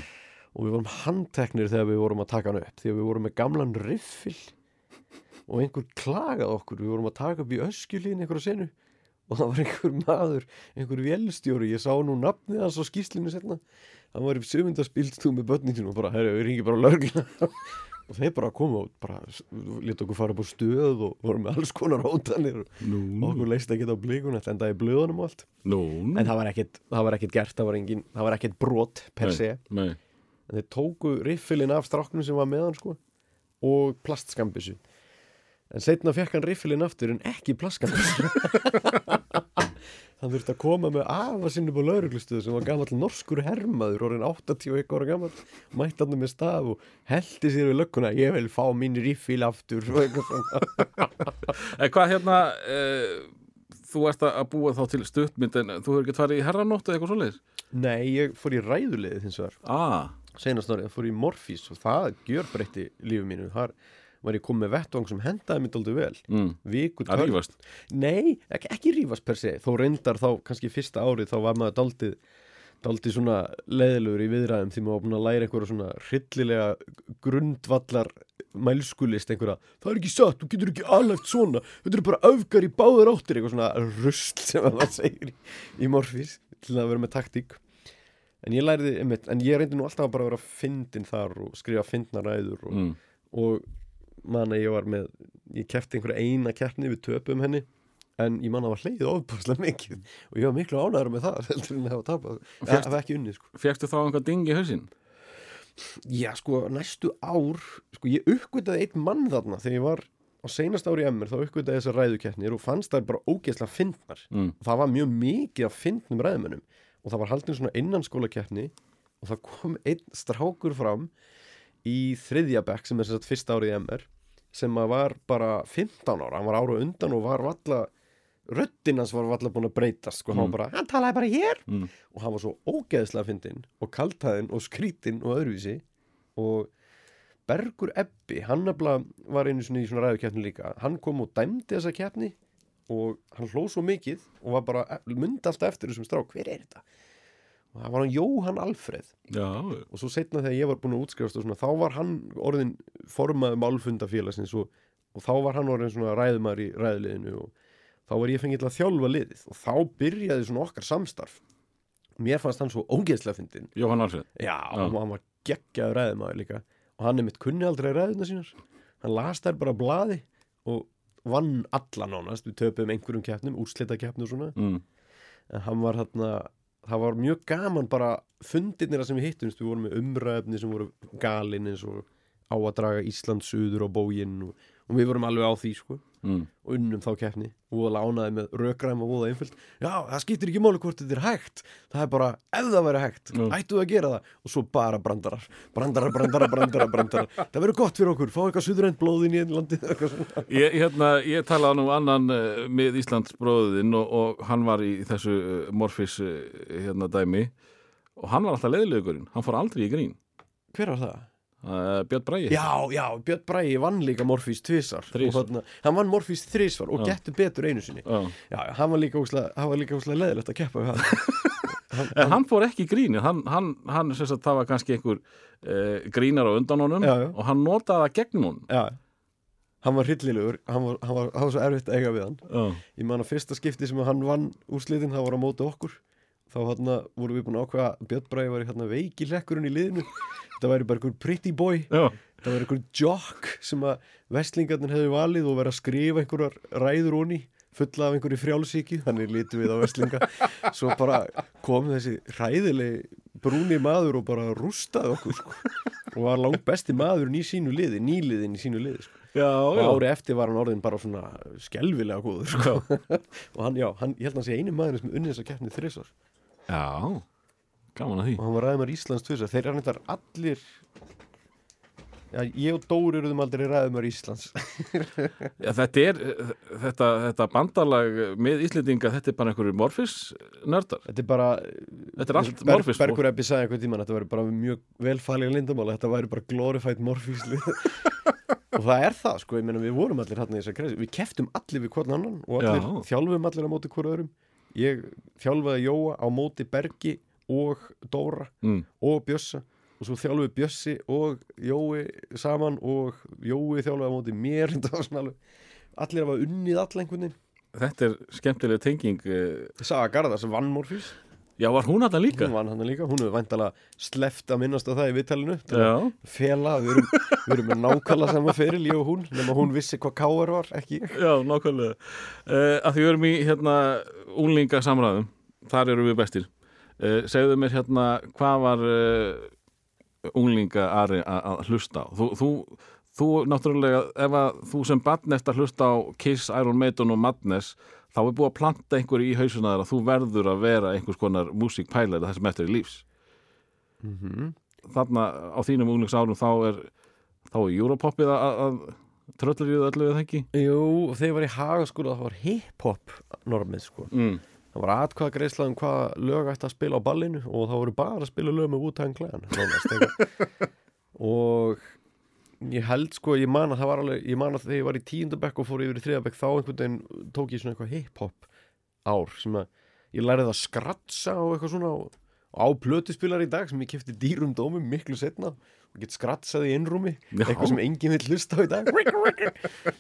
og við vorum handteknir þegar við vorum að taka hann upp því að við vorum með gamlan riffil. Og einhver klagaði okkur við vorum að taka upp í öskjulín einhverja senu. Og það var einhver maður einhver vélstjóri, ég sá nú nafnið hans á skýslinu setna hann var í sömundaspilstú með börninu og bara, herru, við ringi bara lörgla og þeir bara komu og bara leta okkur fara upp á stöð og voru með alls konar hótanir og Nú, okkur leist ekki á blíkun þetta endaði blöðunum og allt. Nú, en það var ekkert, það var ekkert gert, það var, engin, það var ekkert brot per se. en þeir tóku riffilinn af stráknum sem var með hann sko og plastskambisu en setna fekk hann riffilinn aftur en ekki plastskambisu *laughs* hann þurfti að koma með afa sinni på lauruglustuðu sem var gamall norskur hermaður orðin 81 ára gamall. Mætti hann með staf og heldi sér við lögguna. Ég vil fá mín riffil aftur *laughs* En hvað hérna uh, þú ert að búa þá til stuttmynd en þú hefur ekki farið í herranótt eða eitthvað svoleiðis? Nei, ég fór í ræðulegið hins vegar. Ah, senast árið, fór í Morfís og það gjör breytti lífu mínu. Þar var ég komið með vettvang sem hendaði mér dálítið vel. Mm, viku að rífast? Nei, ekki, ekki rífast per se. Þó reyndar þá kannski fyrsta árið þá var maður daldið daldið svona leðilegur í viðræðum því maður var búin að læra einhverja svona hryllilega grundvallar mælskulist einhverja, það er ekki satt, þú getur ekki alvegt svona, þetta er bara öfgar í báðar áttir. Eitthvað svona rusl sem að maður segir í, morfís til að vera með taktík. En ég læriði, en ég reyndi nú alltaf bara að vera fyndin þar og skrifa fyndna ræður og, mm. og man að ég var með ég kefti einhverja eina keppni við töpum henni en ég man að var hleið ofbúrslega mikið og ég var miklu ánæður með það *laughs* heldur en að hafa tapað, Fékkst- að hafa ekki unnið sko. Fekstu þá einhver ding í hausinn? já sko næstu ár sko ég uppgötaði einn mann þarna þegar ég var á seinast ári í MR þá uppgötaði þessar ræðukeppnir og fannst þær bara ógeðslega fyndnar Mm. það var mjög mikið af fyndnum ræðumennum og það var haldin svona innanskólakeppni og það kom einn strákur fram í þriðja bekk sem er þess að fyrsta árið í MR sem að var bara 15 ára, hann var ára undan og var valla röddinn hans var valla búin að breytast sko, hann var bara, hann talaði bara hér. Mm. og hann var svo ógeðslega fyndinn og kaltaðinn og skrítinn og öðruvísi. Og Bergur Ebbi, hann nefnilega var einu svona í svona ræðukeppni líka. Hann kom og dæmdi þessa keppni og hann hló svo mikið og var bara, myndi alltaf eftir þessum strák. Hver er þetta? Og það var hann Jóhann Alfreð. Já, og svo setna þegar ég var búin að útskrifast og svona, þá var hann orðin formaður málfundafélagsins og, og þá var hann orðin svona ræðumar í ræðliðinu og þá var ég fengið til að þjálfa liðið. Og þá byrjaði svona okkar samstarf. Mér fannst hann svo ógeðslega fyndin Jóhann Alfred já, og hann var geggjaður ræðumæður líka. Og hann er mitt kunni aldrei ræðuna sínar. Hann las þær bara á blaði og vann alla nánast. Við töpum einhverjum keppnum, úrslita keppnum og svona. Mm. en hann var þarna það var mjög gaman bara fundirnir sem við hittumst, við vorum með umræfni sem voru galin eins og á að draga Ísland suður á bóginn og, og við vorum alveg á því sko. Mm. og unnum þá keppni. Og lánaði með rökræm og voða einföld. Já, það skiptir ekki máli hvort þetta er hægt. Það er bara, ef það væri hægt Já. ættu að gera það. Og svo bara brandarar. Brandarar, brandarar, brandarar, brandarar. *laughs* Það verður gott fyrir okkur, fá eitthvað suðrænt blóðin í einn svona. Ég, hérna, ég talaði nú annan uh, með Íslands bróðin og, og hann var í þessu uh, Morfis uh, hérna dæmi. Og hann var alltaf leiðilegurinn, hann fór aldrei í grín. Hver var það? Uh, Björn Bræði Já, já, Björn Bræði vann líka Morfís þarna- Hann vann Morfís þrísvar og Já. gettu betur einu sinni. Já. Já, hann var líka hann var óslega leðilegt að keppa við hann. *laughs* En hann fór ekki í gríni, hann, hann, hann sem sagt, það var kannski einhver uh, grínar á undan honum og hann notaði það gegn Já, hann var hryllilegur. Hann var, hann var, hann var svo erfitt að eiga við hann. Já, Ég man að fyrsta skipti sem hann vann úrslitin það var á móti okkur þá hérna vorum við búin að ákveða að Björn Bræði var hérna veiki hlekkurinn í liðinu þetta væri bara einhver pretty boy já, það var einhver jock sem að vestlingarnir hefði valið og verið að skrifa einhverjar ræður onni fulla af einhverju frjálsíki þannig lítum við á vestlinga svo bara kom þessi hræðilegi brúni maður og bara rústaði okkur sko. og var langt besti maðurinn í sínu liði nýliðin í sínu liði sko. já, og já. ári eftir var hann orðin bara svona skelvilega góður sko. og hann, já, hann, ég held að hann sé einu maður sem unni þess að keppni þrisvar já, gaman að því. Og hann var ræðumar Íslands tvisar þeir er hann allir já, ég og Dóri eruðum aldrei ræðumar Íslands. *laughs* Já, þetta er, þetta, þetta bandalag með Íslendinga, þetta er bara einhverju Morfis nördar. Þetta er bara Þetta er allt Ber, Morfis. Bergur Ebbi sagði einhvern tímann Þetta væri bara mjög velfælega lindamála Þetta væri bara glorified morfísli *laughs* Og það er það sko, ég meina við vorum allir hann í þessar kreisi Við keftum allir við hvern annan Og allir Já. þjálfum allir á móti hvort öðrum Ég þjálfaði Jóa á móti Bergi og Dóra Mm. og Bjössa. Og svo þjálfum við Bjössi og Jói saman og Jói þjálfum á móti mér *laughs* allir hafa unnið all einhvern veginn. Þetta er skemmtileg tenging eh, Saga Garðars vann Morfís Já, var hún alltaf líka? hún vann hann líka, hún hefur væntalega sleft að minnast á það í Já, fela, við erum, við erum með nákvæmlega sama feril ég og hún, nema hún vissi hvað káar var ekki já, nákvæmlega. Uh, Að því við erum í hérna úlinga samræðum, þar eru við bestir. Uh, Segðu mér hérna hvað var uh, unglinga Ari að að hlusta á? Þú, þú, þú náttúrulega ef að þú sem barn eftir að hlusta á Kiss, Iron Maiden og Madness þá er búið að planta einhverju í hausuna þar að þú verður að vera einhvers konar músíkpælar þessum eftir í lífs mm þarna á þínum unglingsárum þá er þá er Europopið að, að tröllir í öllu eða ekki Jú, og þegar ég var í hagaskóla það var hip-hop normið sko mm. það var atkvað greiðslað um hvað lög ætti að spila á ballinu og það voru bara að spila lög með nánast, *laughs* eitthvað. og ég held sko, ég man að það var alveg ég man að þegar ég var í tíundabekk og fór yfir í þriðabekk þá einhvern veginn tók ég svona eitthvað hip-hop ár sem að ég lærið að skratsa og eitthvað svona og á plötuspilar í dag sem ég kefti dýrum dómum miklu setna og get skratsað í innrúmi Já. eitthvað sem enginn vil hlusta á í dag. *laughs*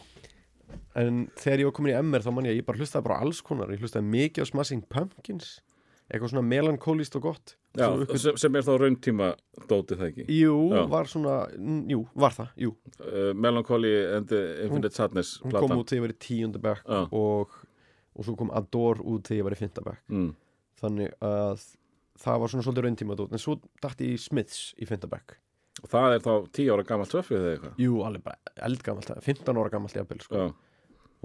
En þegar ég var komin í MR þá man ég að ég bara hlustaði bara á alls konar. Ég hlustaði mikið á Smashing Pumpkins eitthvað svona melankólist og gott. Já, sem, sem er þá rauntíma dótið það ekki? Jú, Já. var svona, jú, var það, jú. Uh, Melancholy and the Infinite Sadness Hún kom platan út þegar ég var í tíundabæk og, og svo kom Adore út þegar ég var í fymtabæk mm. Þannig að það var svona svolítið rauntíma dót En svo dætti ég Smiths í fymtabæk og það er þá 10 ára gamalt töffið eða eitthvað? Jú, alveg bara eldgamalt, 15 ára gamalt jafnvel sko. Já,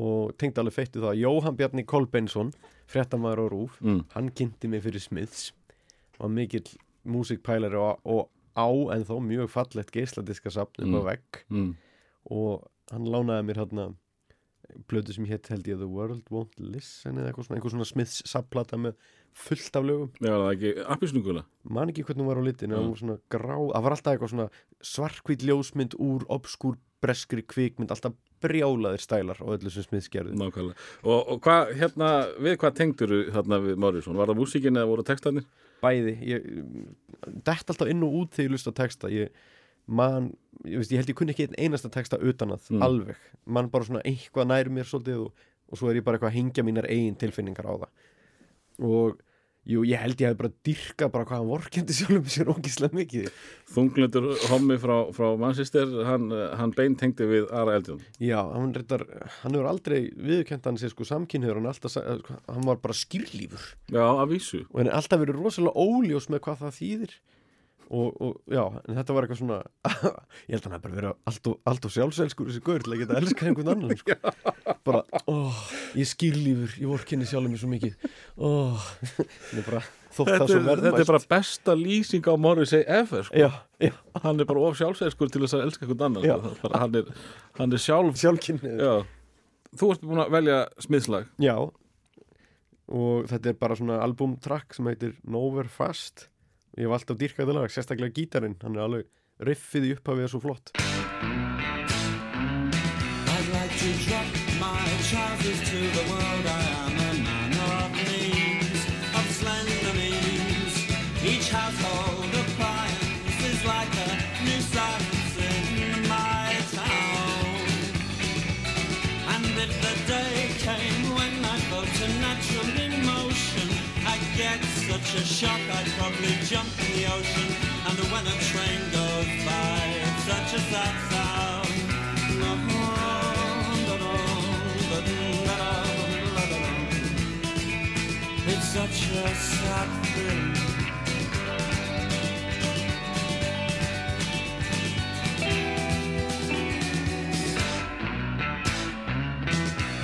Og tengdi alveg feittu það að Jóhann Bjarni Kolbeinsson, fréttamaður á Rúf mm. Hann kynnti mig fyrir Smiths Var mikill músikpælari og, og á en þó mjög fallegt geisladiska sapn upp á Mm. vegg Mm. og hann lánaði mér hérna blödu sem hétt held ég The World Won't Listen eða eitthvað svona, einhver svona Smiths sapplata með fullt af lögum Já, það er ekki appisnugula man ekki hvernig hún var á litin Mm. mm. svona grá, það var alltaf eitthvað svona svarkvít ljósmynd úr obskúr breskri kvikmynd, alltaf brjálaðir stælar á öllu sem Smiths gerði Nákvæmlega Og, og hvað, hérna, við hvað tengdur þarna við Morrison? Var það músíkin eða voru textarnir? bæði, ég dætt alltaf inn og út þegar ég lusta texta ég man, ég, veist, ég held ég kunni ekki einn einasta texta utan að, Mm. alveg man bara svona eitthvað nær mér svolítið og, og svo er ég bara eitthvað að hengja mínar eigin tilfinningar á það og jú, ég held ég hef bara dyrkað bara hvað hann vorkendi sjálfum sér ógislega mikið. Þunglindur hommi frá, frá Manchester hann, hann beintengdi við Ara Eldjón. Já, hann reyndar, hann hefur aldrei viðkjönt hann sér sko samkynniður hann, alltaf, hann var bara skýrlífur Já, að vísu. Og henni er alltaf verið rosalega óljós með hvað það þýðir og, og já, en þetta var eitthvað svona *laughs* ég held að hann hef bara verið allt og, sjálfselskur þessi gaur til að geta elskað einhvern annan sko. *laughs* bara, ó, ég skýrlífur ég vorkenni sjálfum mér svo mikið. Ó, hann er bara þetta, er- þetta er bara besta lýsing á Morrissey ever sko. já, já, Hann er bara of sjálfsæðskur til þess að elska einhvern annan sko. Bara, hann, er, hann er sjálf. Já. Þú ert búin að velja smiðslag. Já. Og þetta er bara svona albumtrack sem heitir Nowhere Fast ég hef alltaf þetta lag, sérstaklega gítarinn hann er alveg riffið í upphafið svo flott I'd like to drop my trousers to the world. Such a shock I'd probably jump in the ocean. And when a train goes by, it's such a sad sound. It's such a sad thing.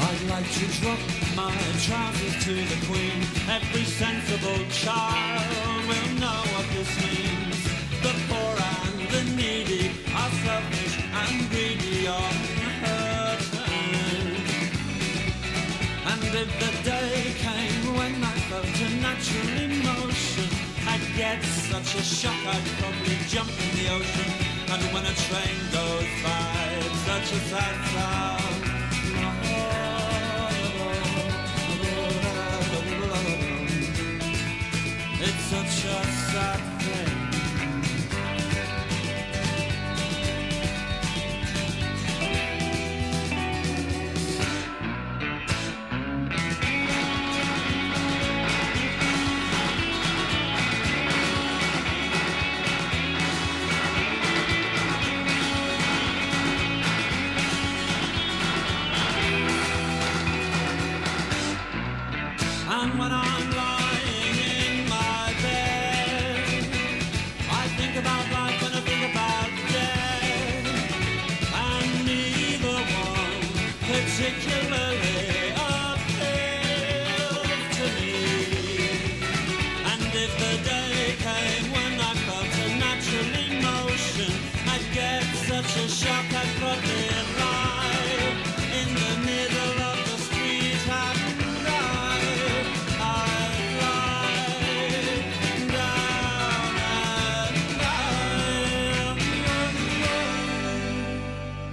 I'd like to drop my trousers to the queen. Every sensible child will know what this means. The poor and the needy are selfish and greedy on her. And if the day came when I felt a natural emotion, I'd get such a shock I'd probably jump in the ocean. And when a train goes by, it's such a sad sound. It's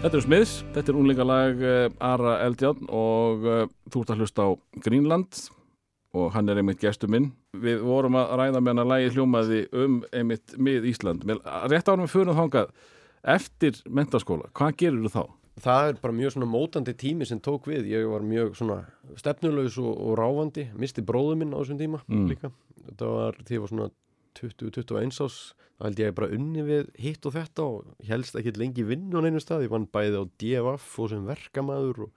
Þetta er Smiðs, þetta er unlingalag uh, Ara Eldjárn og uh, þú ert að hlusta á Greenland og hann er einmitt gestur minn. Við vorum að ræða með hann að lagi hljómaði um einmitt mið Ísland. Rétt árum við fyrir þangað eftir mentaskóla, hvað gerir þú þá? Það er bara mjög svona mótandi tími sem tók við. Ég var mjög svona stefnulegs og, og ráfandi. Misti bróðu minn á þessum tíma Mm. líka. Þetta var því ég var svona 20-21 ás. Það held ég bara unni við hitt og þetta og helst ekki lengi vinn á neinu stað. Ég vann bæði á DFF og sem verkamaður og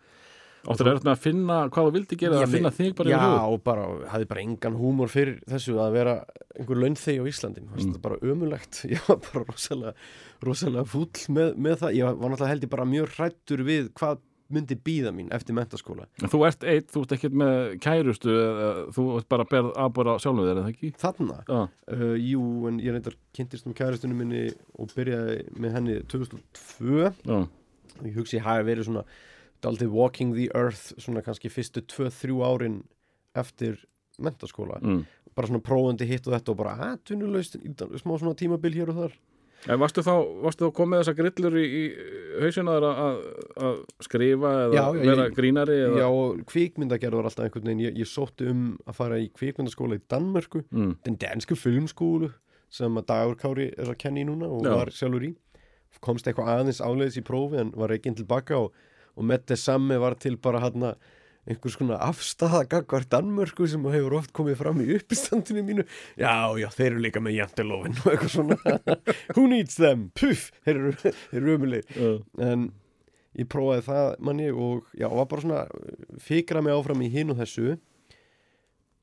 Áttur er þetta með að finna hvað þú vildi gera, að finna þig bara Já, í hug? og bara, hafði bara engan húmor fyrir þessu að vera einhver launþegi á Íslandi Mér fannst Mm. þetta bara ömulegt *laughs* ég var bara rosalega, rosalega fúll með, með það, ég var náttúrulega held ég bara mjög hrættur við hvað myndi býða mín eftir mentaskóla En Þú ert eitt, þú ert ekkert með kærustu, eða, þú ert bara að berð aðbora sjálfum þér, er það ekki? Þarna, Já, uh, jú, en ég reyndar kynntist um kæristunum minni og byrjaði með henni 2002 já, ég hugsi ég hafi verið svona daldið walking the earth svona kannski fyrstu 2-3 árin eftir mentaskóla mm. bara svona prófandi hitt og þetta og bara atvinnulegst, smá svona tímabil hér og þar En varstu þá, varstu þá komið þessar grillur í, í hausina þar að, að skrifa eða Já, vera ég- grínari eða? Já, kvikmyndagerð var alltaf einhvern veginn ég, ég sótti um að fara í kvikmyndaskóla í Danmörku, Mm. den dansku filmskólu sem að Dagur Kári er að kenna í núna og Já. var sjálfur í komst eitthvað aðeins áleiðis í prófi en var ekki tilbaka og, og með þess samme var til bara hann einhvers konar afstæða gagvar Danmörku sem hefur oft komið fram í uppistandinu mínu. Já, já, þeir eru líka með jantelófin og eitthvað svona. *laughs* Who needs them, puff, þeir eru, ömulegir Já. en ég prófaði það manni og já, var bara svona fikra mig áfram í hinn og þessu.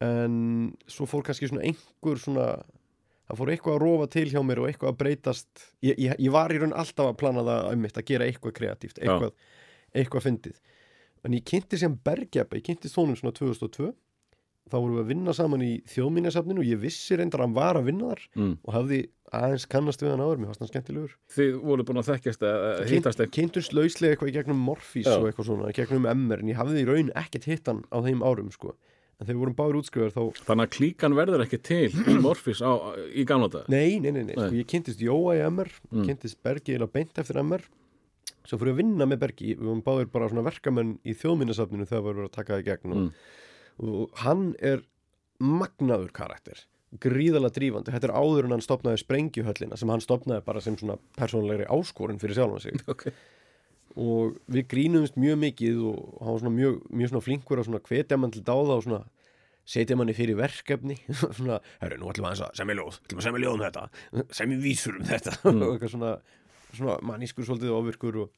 En svo fór kannski svona einhver svona það fór eitthvað að rofa til hjá mér og eitthvað að breytast. Ég, ég, ég var í raun alltaf að plana það um mitt að gera eitthvað kreatíft, eitthvað, eitthvað fyndið en ég kynnti sem Bergjabba, ég kynnti þónum svona 2002 þá vorum við að vinna saman í þjóðminjasafninu og ég vissi reyndar að hann var að vinna þar Mm. og hafði aðeins kannast við hann áður, mér fannst hann skemmtilegur Þið voru búin að þekkjast að hittast eitthvað. kynntumst lauslega eitthvað í gegnum Morfís og eitthvað svona, í gegnum MR en ég hafði í raun ekkert hitt hann á þeim árum sko. en þegar við vorum báður útskriðar þá Þannig að klíkan verður ekki til í Morfís á, í gamla dag. nei, nei, nei, nei, Sko, Nei. ég kynntist Jóa í MR Mm. kynntist Bergi eða beint eftir MR svo fyrir að vinna með Bergi við vorum báður bara svona verkamenn í þjóðminnasafninu þegar við vorum að taka það í gegn Mm. og hann er magnaður karakter gríðalega drífandi, þetta er áður en hann stopnaði sprengjuhöllina sem hann stopnaði bara sem svona persónulegri áskorun fyrir sjálfan sig *laughs* Ok. og við grínumst mjög mikið og hann var svona mjög, mjög svona flinkur að svona hvetja mann til dáða og svona setja manni fyrir verkefni *laughs* svona, herru, nú ætlum við að semja ljóð ætlum að semja ljóð um þetta, *laughs* semja vísur um þetta Mm. og eitthvað svona, svona mannískur svolítið ofirkur og,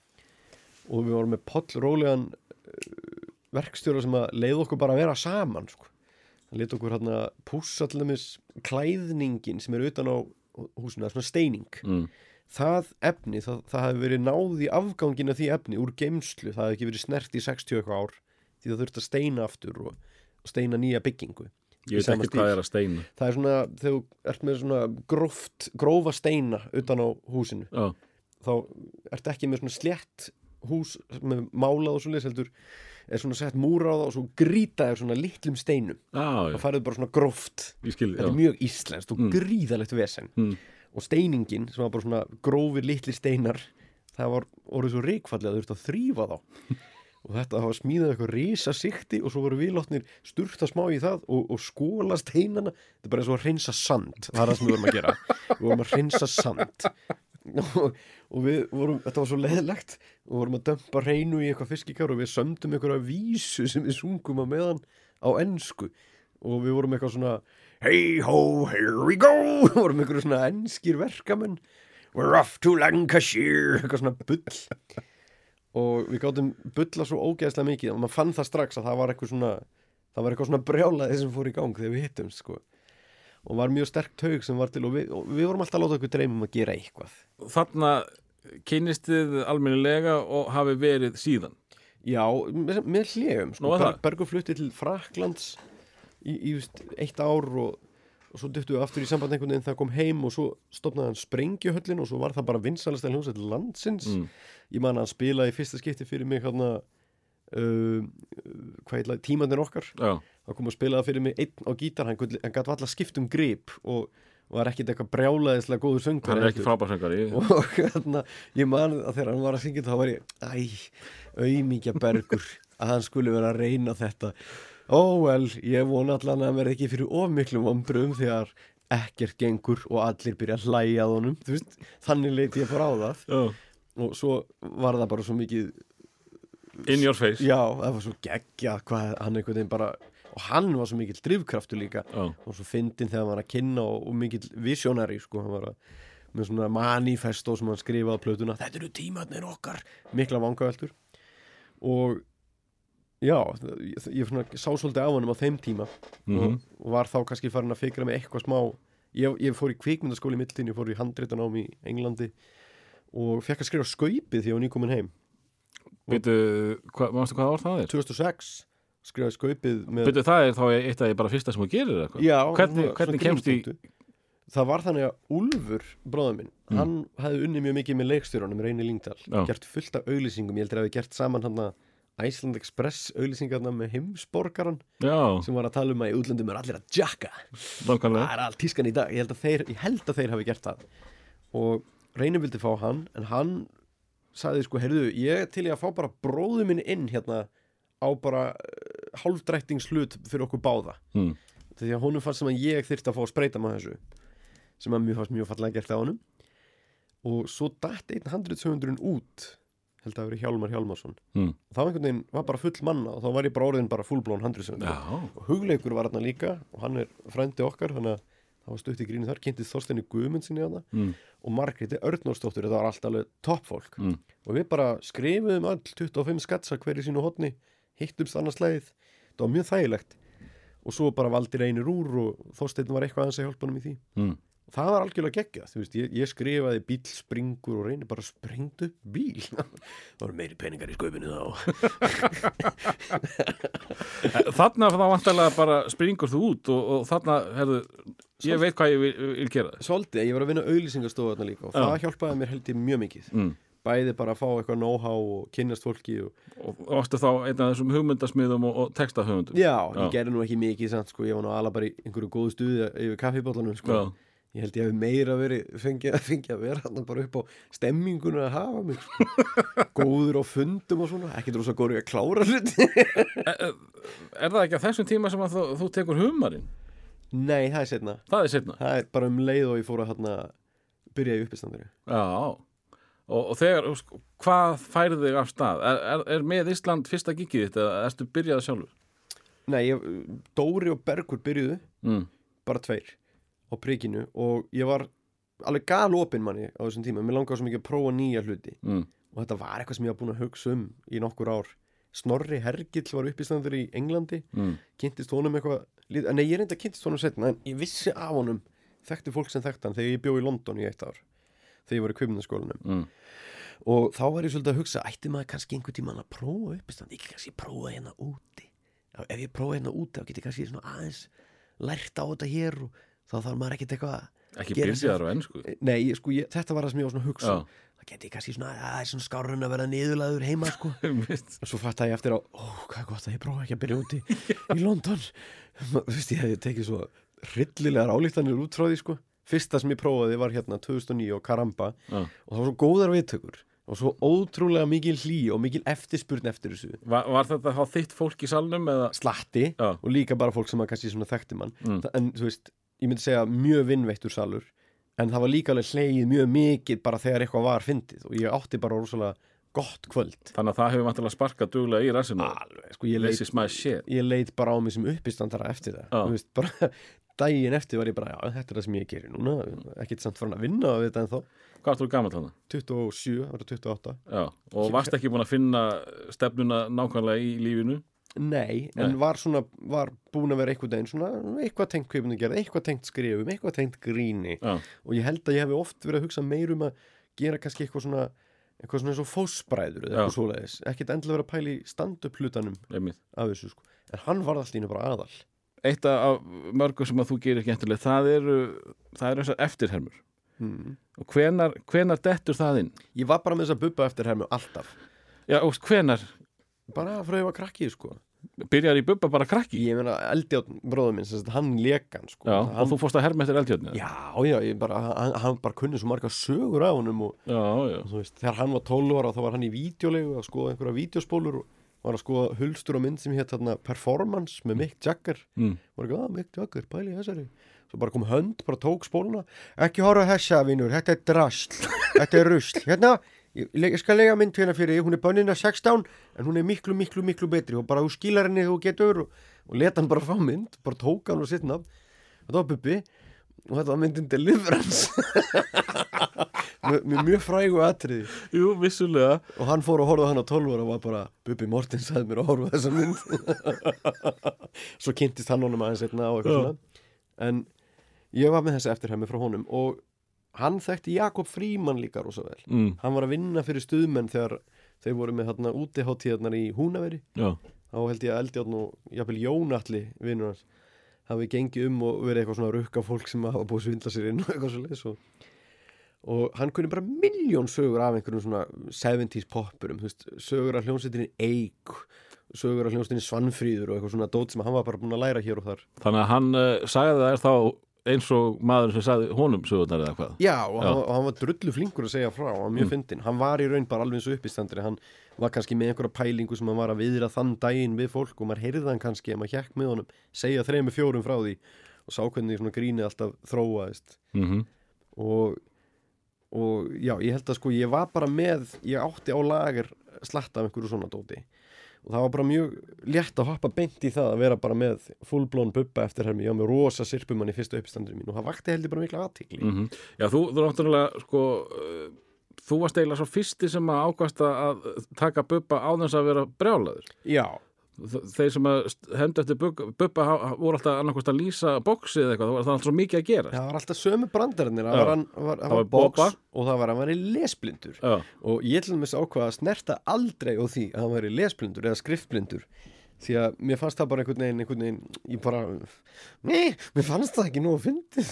og við vorum með poll rólegan uh, verkstjóra sem að leið okkur bara að vera saman sko. hann lit okkur hérna pússa til dæmis klæðningin sem er utan á húsinu, það er svona steining Mm. það efni, það, það hefði verið náð í afgangin af því efni úr geimslu það hefði ekki verið snert í 60 eitthvað ár því það þurfti að steina aftur og, og steina nýja byggingu Ég veit ekki hvað er að steina. það er svona, þegar þú ert með svona gróft, grófa steina utan á húsinu Já, þá ert ekki með svona slétt hús með málað og svo heldur er svona sett múra á það og svo grýta er svona litlum steinum. Já, og farið bara svona gróft. Skil, þetta já. er mjög íslenskt og Mm. gríðalegt vesen. Mm. og steiningin sem var bara svona grófir litli steinar það var orðið svo reikfallið að þú ert að þrýfa þá. *laughs* Og þetta hafa smíðað eitthvað risa sikti og svo voru viðlátnir sturta smá í það og, og skóla steinana. Þetta er bara eins og að hreinsa sand. Það er það sem við vorum að gera. Við vorum að hreinsa sand *laughs* og, og við vorum, þetta var svo leðilegt og vorum að dömpa reynu í eitthvað fiskikár og við sömdum einhverja vísu sem við sungum að meðan á ensku. Og við vorum eitthvað svona hey ho, here we go. *laughs* Við vorum einhverju svona enskir verkamenn. We're off to Lancashire. *laughs* Eitthvað svona bull. Og við gáttum bulla svo ógeðslega mikið og maður fann það strax að það var eitthvað svona það var eitthvað svona brjálaði sem fór í gang þegar við hittumst sko og var mjög sterk taug sem var til og við, og við vorum alltaf að láta okkur dreymum að gera eitthvað Þarna kynnistið almennilega og hafi verið síðan. Já, með, með hljegum sko. er það. Bergur flutti til Fraklands í, í just, eitt ár og, og svo dyttu við aftur í samband einhvern veginn þegar kom heim og svo stopnaði hann sprengjuhöllin og svo var það bara vinsalasta hljómsveit landsins Mm. ég man að hann spilaði í fyrsta skipti fyrir mig hérna uh, heit tímandir okkar. Hann kom að spila það fyrir mig einn á gítar hann, hann gæti alltaf skipt um grip og var ekkit eitthvað brjálaðislega góður söngur hann er ekki frábærsöngari *laughs* og hérna, ég man að þegar hann var að syngja þá var ég, æ, auðmíkja bergur að hann skulle vera að reyna þetta. Ó, vel, ég vona allan að hann verði ekki fyrir ofmiklum ombröðum þegar ekkert gengur og allir byrja að hlæja honum, veist, þannig leiti ég bara á það. Já, og svo var það bara svo mikið in your face. Já, það var svo geggja hvað hann einhvern veginn bara og hann var svo mikill drifkraftur líka. Já, og svo fyndin þegar hann var að kynna og, og mikill visionary sko, hann var að með svona manifesto sem hann skrifaði á plötuna. Þetta eru tímatnir okkar. Mikla vangaveltur. Og já, ég, ég svona, sá svolítið á hann á þeim tíma. Mhm. og, og var þá kannski farin að fikra með eitthvað smá. Ég, ég fór í kvikmyndaskóli í mildin, ég fór í handritanám í Englandi. Og fekk að skrifa skaupið því ég var nýkomin heim Býtu, hva, mástu hvað ár það er? 2006 skrifaði skaupið með Býtu, það er þá eitt af því bara fyrsta sem þú gerir eitthvað? Já, Hvernig- hvernig kemst í- grímupunktu. Það var þannig að Úlfur, bróður minn Mm. hann hefði unnið mjög mikið með leikstjórunum Reyni Lyngdal, Já. gert fullt af auglýsingum ég heldur að við gert saman hann að Iceland Express auglýsingarna með heimsborgaran Já, sem var að tala um að í útlöndum er allir að jacka það er allt tískan í dag, ég held að þeir, held að þeir hafi gert það og Reyni vildi fá hann en hann sagði sko, heyrðu, ég til í að fá bara bróðu minn inn hérna á bara uh, hálfdrættingslut fyrir okkur báða. Mm. því að honum fannst sem að ég þyrfti að fá að spreita með þessu sem að mjög fannst mjög fallega gert á honum. Og svo datt einn handritsöfundurinn út held að það verið Hjálmar Hjálmarsson. Mm. og þá einhvern veginn var bara full manna og þá var ég bara orðin bara fullblón handritsöfundur Já, og hugleikur var hann líka og hann er frændi okkar þannig að það var stutt í grínu þar kynntið Þorsteini Guðmundsinni hana mm. og Margréti Örnórsdóttur þetta var allt alveg toppfólk Mm. og við bara skrifuðum öll 25 skatsa hver í sínu hotni hittumst annars slæðið það var mjög þægilegt og svo bara valdi reynir úr og Þorstein var eitthvað aðeins að hjálpa hann í því Mm. og það var algjörlega geggjað, þú veist, ég, ég skrifaði bíl springur og reynir bara springt upp bíl *laughs* það voru meiri peningar í sköpinu þá *laughs* Þarna þá vantarlega bara springur þú út og, og þarna, herðu, ég veit hvað ég vil, vil gera Svolítið, ég var að vinna auðlýsingastofa þarna líka og það hjálpaði mér held ég mjög mikið mm. bæði bara að fá eitthvað know-how og kynnast fólki og... og varstu þá einn af þessum hugmyndasmiðum og, og textahugmyndum Já, Já. ég gerði nú ekki mikið samt, sko, ég var nú alveg bara í einhverju góðu stuði yfir kaffibóllanum sko. Ég held ég hef meira verið fengið *laughs* fengi að vera hann bara upp á stemmingunum að hafa mig sko. *laughs* góður á fundum og svona ekki drosa góður í að klára hluti *laughs* Er það ekki á þessum tíma sem að þú, þú tekur humarinn? Nei, það er setna Það er setna það er bara um leið og ég fór að hérna, byrja í uppistandari Já og, og þegar, sko, hvað færði þig af stað? Er, er, er með Ísland fyrsta gigið þitt eða erstu byrjað sjálfur? Nei, ég, Dóri og Bergur byrjuðu Mm. bara tveir á prikinu og ég var alveg gal opinn manni á þessum tíma mér langaði svo mikið að prófa nýja hluti Mm. og þetta var eitthvað sem ég var búin að hugsa um í nokkur ár Snorri Hergill var uppistandur í Englandi Mm. kynntist honum eitthvað nei ég reynda kynntist honum setna en ég vissi af honum þekkti fólk sem þekkti hann þegar ég bjó í London í eitt ár þegar ég var í kvimnaskólanum Mm. og þá var ég svolítið að hugsa ætti maður kannski einhver tíma að prófa uppistand ekki kannski prófa hérna úti ef ég prófa hérna úti þá get ég kannski aðeins lært á þetta hér og þá þarf maður ekkert eitthvað Ekki byrjaðar á ennsku Nei, ég- sko, ég, þetta var það sem ég var svona að hugsa Já. um. Það geti kannski svona, að það er svona skárun að vera niðurlaður heima, sko. *laughs* Og svo fatt ég eftir á, ó, hvað er gott að ég prófa ekki að byrja úti í London *laughs* Þú veist, ég hefði tekið svo hryllilegar álíktanir út frá því, sko Fyrsta sem ég prófaði var hérna 2009 og Karamba Já. Og það var svo góðar viðtökur Og svo ótrúlega mikil hlý og mikil eftirspurn eftir þessu Var, var þetta þá þitt fólk í salnum eða? Slatti Já. og líka bara fólk sem að kannski svona þekkti mann Mm. En þú veist, ég myndi segja mjög vinnveittur salur En það var líka alveg hlegið mjög mikið bara þegar eitthvað var fyndið Og ég átti bara rosalega gott kvöld Þannig að það hefur vantilega sparkað duglega í Alveg, sko, ég leit ég leit bara á mig sem uppistandara eftir það. Þú veist, bara *laughs* daginn eftir var ég bara, já, þetta er það sem ég gerir núna ekkert samt frá að vinna við þetta en þá Hvað ertu gammal þannig? 27, það var 28 Já, og varst ekki búin að finna stefnuna nákvæmlega í lífinu? Nei, en Nei. var svona var búin að vera eitthvað deginn svona eitthvað tengt kvipinu gerð, eitthvað tengt skrifum eitthvað tengt gríni. Já, og ég held að ég hef oft verið að hugsa meir um að gera kannski eitthvað svona eitthvað svona eins og fósbræður eða eitthvað svoleiðis. Ekkert endilega vera að pæla í stand-up hlutanum af þessu sko. En hann var allt í einu bara aðal. Eitt af mörgum sem að þú gerir skemmtilegt það eru, það eru þessar eftirhermur. Mm. og hvenar, hvenar dettur það inn? Ég var bara með þess að bubba eftir hermu alltaf. Já, og hvenar Bara frá ég var krakki sko byrjar í bubba bara krakki? Ég meina eldjátt bróður minn sagt, hann lekan sko Já, hann, og þú fórst að herma eftir eldjörni? Já, já, bara, hann, hann bara kunni svo marga sögur af honum og já, já. þú veist, þegar hann var 12 ára þá var hann í vídeolegu að skoða einhverja vídeospólur og var að skoða hulstur og mynd sem hétt þarna Performance með Mick Jagger Mm. var ekki að Mick Jagger, pæli þessari svo bara kom hönd, bara tók spóluna ekki horfa á þessa vinur, þetta er drasl þetta er rusl, hérna ég, ég skal lega mynd hérna fyrir, hún er bönnina 16 en hún er miklu, miklu, miklu betri. Og bara þú skilar henni þú getur og, og leta hann bara fá mynd, bara tók hann og sitt nafn. Þetta var Bubbi. Og þetta var myndin Deliverance. *laughs* Mjög frægu atriði. Jú, vissulega. Og hann fór að horfa á hann á 12 ára og var bara Bubbi Mortens sagði mér að horfa þessa mynd. *laughs* Svo kynntist hann honum aðeins einna á eitthvað svona. En ég var með þessi eftirhæmi frá honum og hann þekkti Jakob Fríman líka rosa vel mm. hann var að vinna fyrir stuðmenn þegar þeir voru með þarna útiháttíðarnar í Húnaveri Já, þá held ég að Eldjárn og jafnvel Jónatli vinnur hans hafi gengið um og verið eitthvað svona rukka fólk sem hafa búið svindla sér inn og eitthvað svo leis og, og hann kunni bara miljón sögur af einhverjum svona 70s poppurum, þú veist, sögur af hljónsettinni Eik, sögur af hljónsettinni Svanfríður og eitthvað svona dót sem hann var bara búin að læra hér og þar. þannig að hann uh, sagði það er þá eins og maður sem sagði honum sögurnar eða hvað? Já, og Já. hann, og hann var drullu flinkur að segja frá, var mjög Mm. fyndinn, hann var í raun bara alveg eins og uppistandri, hann var kannski með einhverja pælingu sem hann var að viðra þann daginn við fólk og maður heyrði hann kannski ef maður hjekk með honum, segja þremi fjórum frá því og sá hvernig svona grínið alltaf þróaðist. Mm og, og já, ég held að sko ég var bara með, ég átti á lager slatta af einhverju svona dóti og það var bara mjög létt að hoppa beint í það að vera bara með fullblón bubba eftir hermi, ég var með rosa sirpumann í fyrstu uppstandinu mín og það vakti heldur bara mikla aðtikli -hmm. Já, þú, þú náttúrulega sko uh, þú varst eiginlega svo fyrsti sem að ákvast að taka bubba á þess að vera brjálaður. Já, þeir sem hendu eftir bubba, voru alltaf annarkvæmst að lýsa boxi eða eitthvað, það var var alltaf svo mikið að gera. Það var alltaf sömu brandararnir það var, var, var var Bobba. og það var að hann var í lesblindur. Já, og ég til dæmis ákvaða að snerta aldrei á því að hann væri lesblindur eða skriftblindur því að mér fannst það bara einhvern veginn, einhvern veginn ég bara, nei, mér fannst það ekki nú að fyndið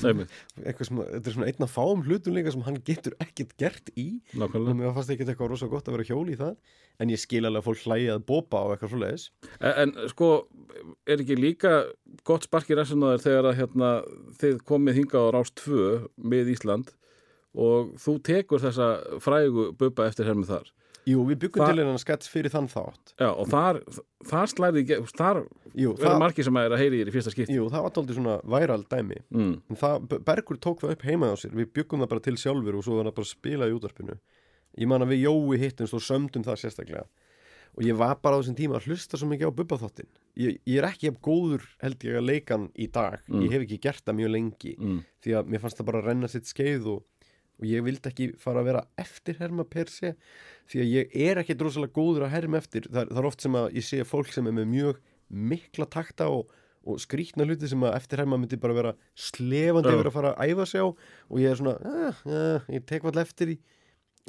þetta er svona einn af fáum hlutum líka sem hann getur ekkert gert í. Og nákvæmlega mér fannst ekki eitthvað rosa gott að vera hjóli í það. En ég skil alveg að fólk hlæja að bópa og eitthvað svo leiðis En, en sko, er ekki líka gott sparkir ressunaður þegar að hérna, þið komið hingað á Rás 2 með Ísland og þú tekur þessa frægu bubba eftir hermið þar Jú, við byggum Það- til hennan skets fyrir þann þátt. Já, og þar, þar slæði þar Jú, verður það, margir sem er að heyri þér í fyrsta skipti. Jú, það var tóldi svona væral dæmi. Mm. en það, Bergur tók það upp heima á sér. Við byggum það bara til sjálfur og svo var það bara að spila í útvarpinu. Ég man að við Jói hittumst og sömdum það sérstaklega. Og ég var bara á þessum tíma að hlusta svo mikið á Bubba þáttin ég, ég er ekki góður held ég að leikan í dag. Mm. ég hef ekki gert það mjög lengi. Mm. því að mér fannst það bara að renna sitt skeið og, og ég vildi ekki fara að vera eftirherma per se því að ég er ekki drosalega góður að herma eftir. Það, er- það er oft sem að ég sé fólk sem er með mjög mikla takta og, og skrýtna hluti sem að eftirherma myndi bara vera slefandi yfir að fara að æfa sig á. Og ég er svona, eh, eh, ég tek vall eftir í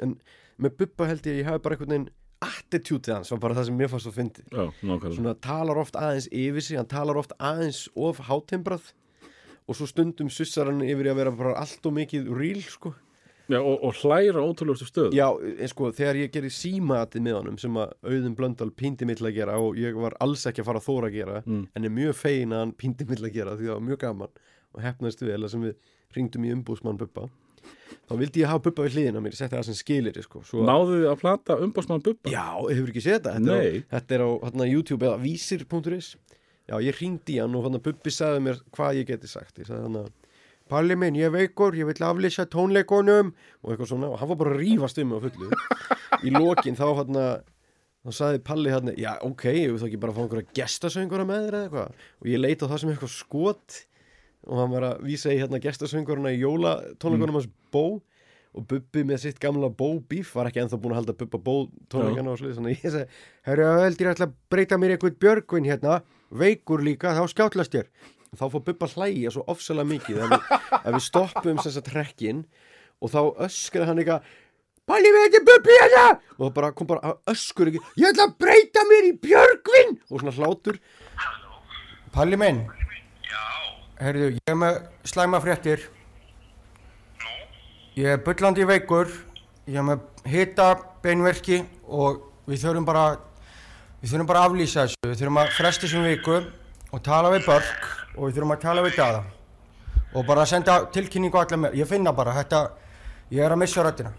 en með Bubba held ég að ég hafi bara einhvern veginn attitude hans var bara það sem mér fannst Já, nákvæmlega. Svona talar oft aðeins yfir sig hann talar oft aðeins of hátembrað og svo stundum sussar hann yfir að vera bara allt og mikið real sko Já, og, og hlæra ótrúlegustu stöð já, sko, þegar ég gerir símaatið með honum sem að Auðun Blöndal píndi mitt að gera og ég var alls ekki að fara að þóra að gera Mm. en er mjög fegin að hann píndi mitt að gera því það var mjög gaman og hefnaðist vel að sem við ringdum í umbúsmann Bubba þá vildi ég hafa Bubba við hliðina mér, setti það sem skilir sko. svo Náðu þið að plata umbósmann bubba? Já, hefur ekki séð þetta? Nei. á, þetta er á hérna, YouTube eða vísir.is Já, ég hringdi í hann og hann Bubbi sagði mér hvað ég geti sagt Ég sagði hann að Palli minn, ég veikur, ég vil aflýsa tónleikonum og eitthvað svona og hann var bara að rífast um mig á fullu. Í lokin þá hann þá sagði Palli hann, já ok, ég vil þá ekki bara fá einhverja gestasöngura með þér eða eitthvað? Og ég leita það sem eitthvað skot og hann var að vísa í hérna gestasönguruna í jólatónleikunum hans Bó og Bubbi með sitt gamla Bó bíf var ekki ennþá búin að halda Bubba Bó tónleikana og slið, þannig að ég segi Herra, veldur ég ætla að breyta mér eitthvað björgvin hérna, veikur líka, þá skjátlast ég þá fór Bubba að hlæja svo ofsalega mikið ef við, ef við stoppum þess að trekkin og þá öskraði hann eitthvað Palli við þetta Bubbi hérna! Og það bara kom bara öskur ekki ég ætla að breyta mér í björgvin! Og svona hlátur. Palli minn, Herðu, ég er með slæma fréttir. Ég er bullandi veikur, ég er með hita, beinverki og við þurfum bara, við þurfum bara að aflýsa þessu. Við þurfum að fresta þessum viku og tala við Börk og við þurfum að tala við Dada. Og bara senda tilkynningu allar með, ég finna bara, þetta, ég er að missa þú?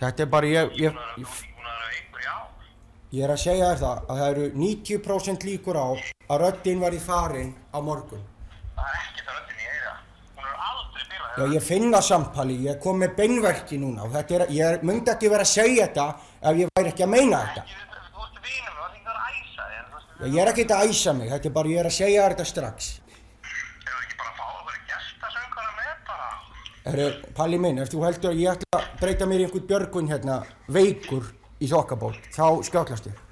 Þetta er bara, ég, ég, ég, að ég er að segja þér það að það eru 90% líkur á að röddin verði farin á morgun. Það er ekkert að röddin í eira. Hún er aldrei bilað. Já, ég finn það sampali, ég kom með beinverki núna og þetta er, ég myndi ekki vera að segja þetta ef ég væri ekki að meina þetta. Ég er ekki að æsa mig, þetta er bara, ég er að segja þetta strax. Hefur ekki bara fáið okkur gestasöngara með bara? Herru, Palli minn, ef þú heldur að ég ætla að breyta mér í einhvern björgun hérna, veikur í þokkabót, þá skjállast ég.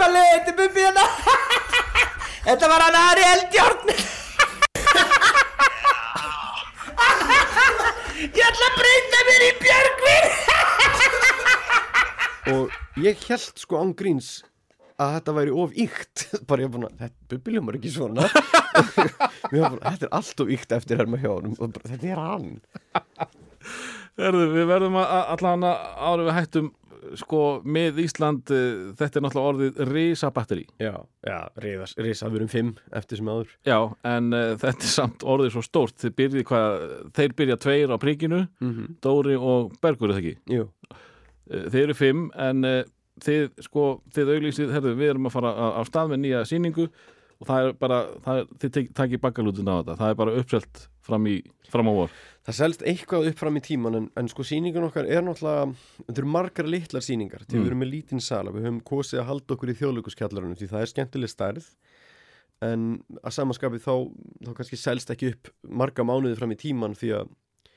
Palli, þetta er Bubbi hérna *laughs* Þetta var hann Ari Eldjárn Ég ætla að breyta mér í Björgvin. *laughs* Og ég held sko án gríns að þetta væri of ykt *laughs* bara ég búin að, þetta bubbiljum er ekki svona. *laughs* Var bara, þetta er allt of ykt eftir herma hjá honum og bara, þetta er hann. Herðu, við verðum að, allan að ára við hættum sko með Ísland uh, þetta er náttúrulega orðið risabatteri Já, já, reysafurum fimm eftir sem áður. Já, en uh, þetta er samt orðið svo stórt. Þeir byrja, hvað, þeir byrja tveir á príkinu mm Dóri og Bergur er það ekki? Jú, Uh, þeir eru fimm en uh, þið sko, þið auglýsið herðu, við erum að fara á, stað með nýja sýningu og það er bara, það er, þið tek, takið bakkalútin á þetta, það er bara uppselt fram, í, fram á vor. Það selst eitthvað upp fram í tíman en, en sko sýningun okkar er náttúrulega þetta eru margar litlar sýningar. Til Mm. við erum með lítinn sala, við höfum kosið að halda okkur í þjóðlökuskjallarunum því það er skemmtileg stærð. En að samaskapið þá, þá kannski selst ekki upp marga mánuði fram í tíman því að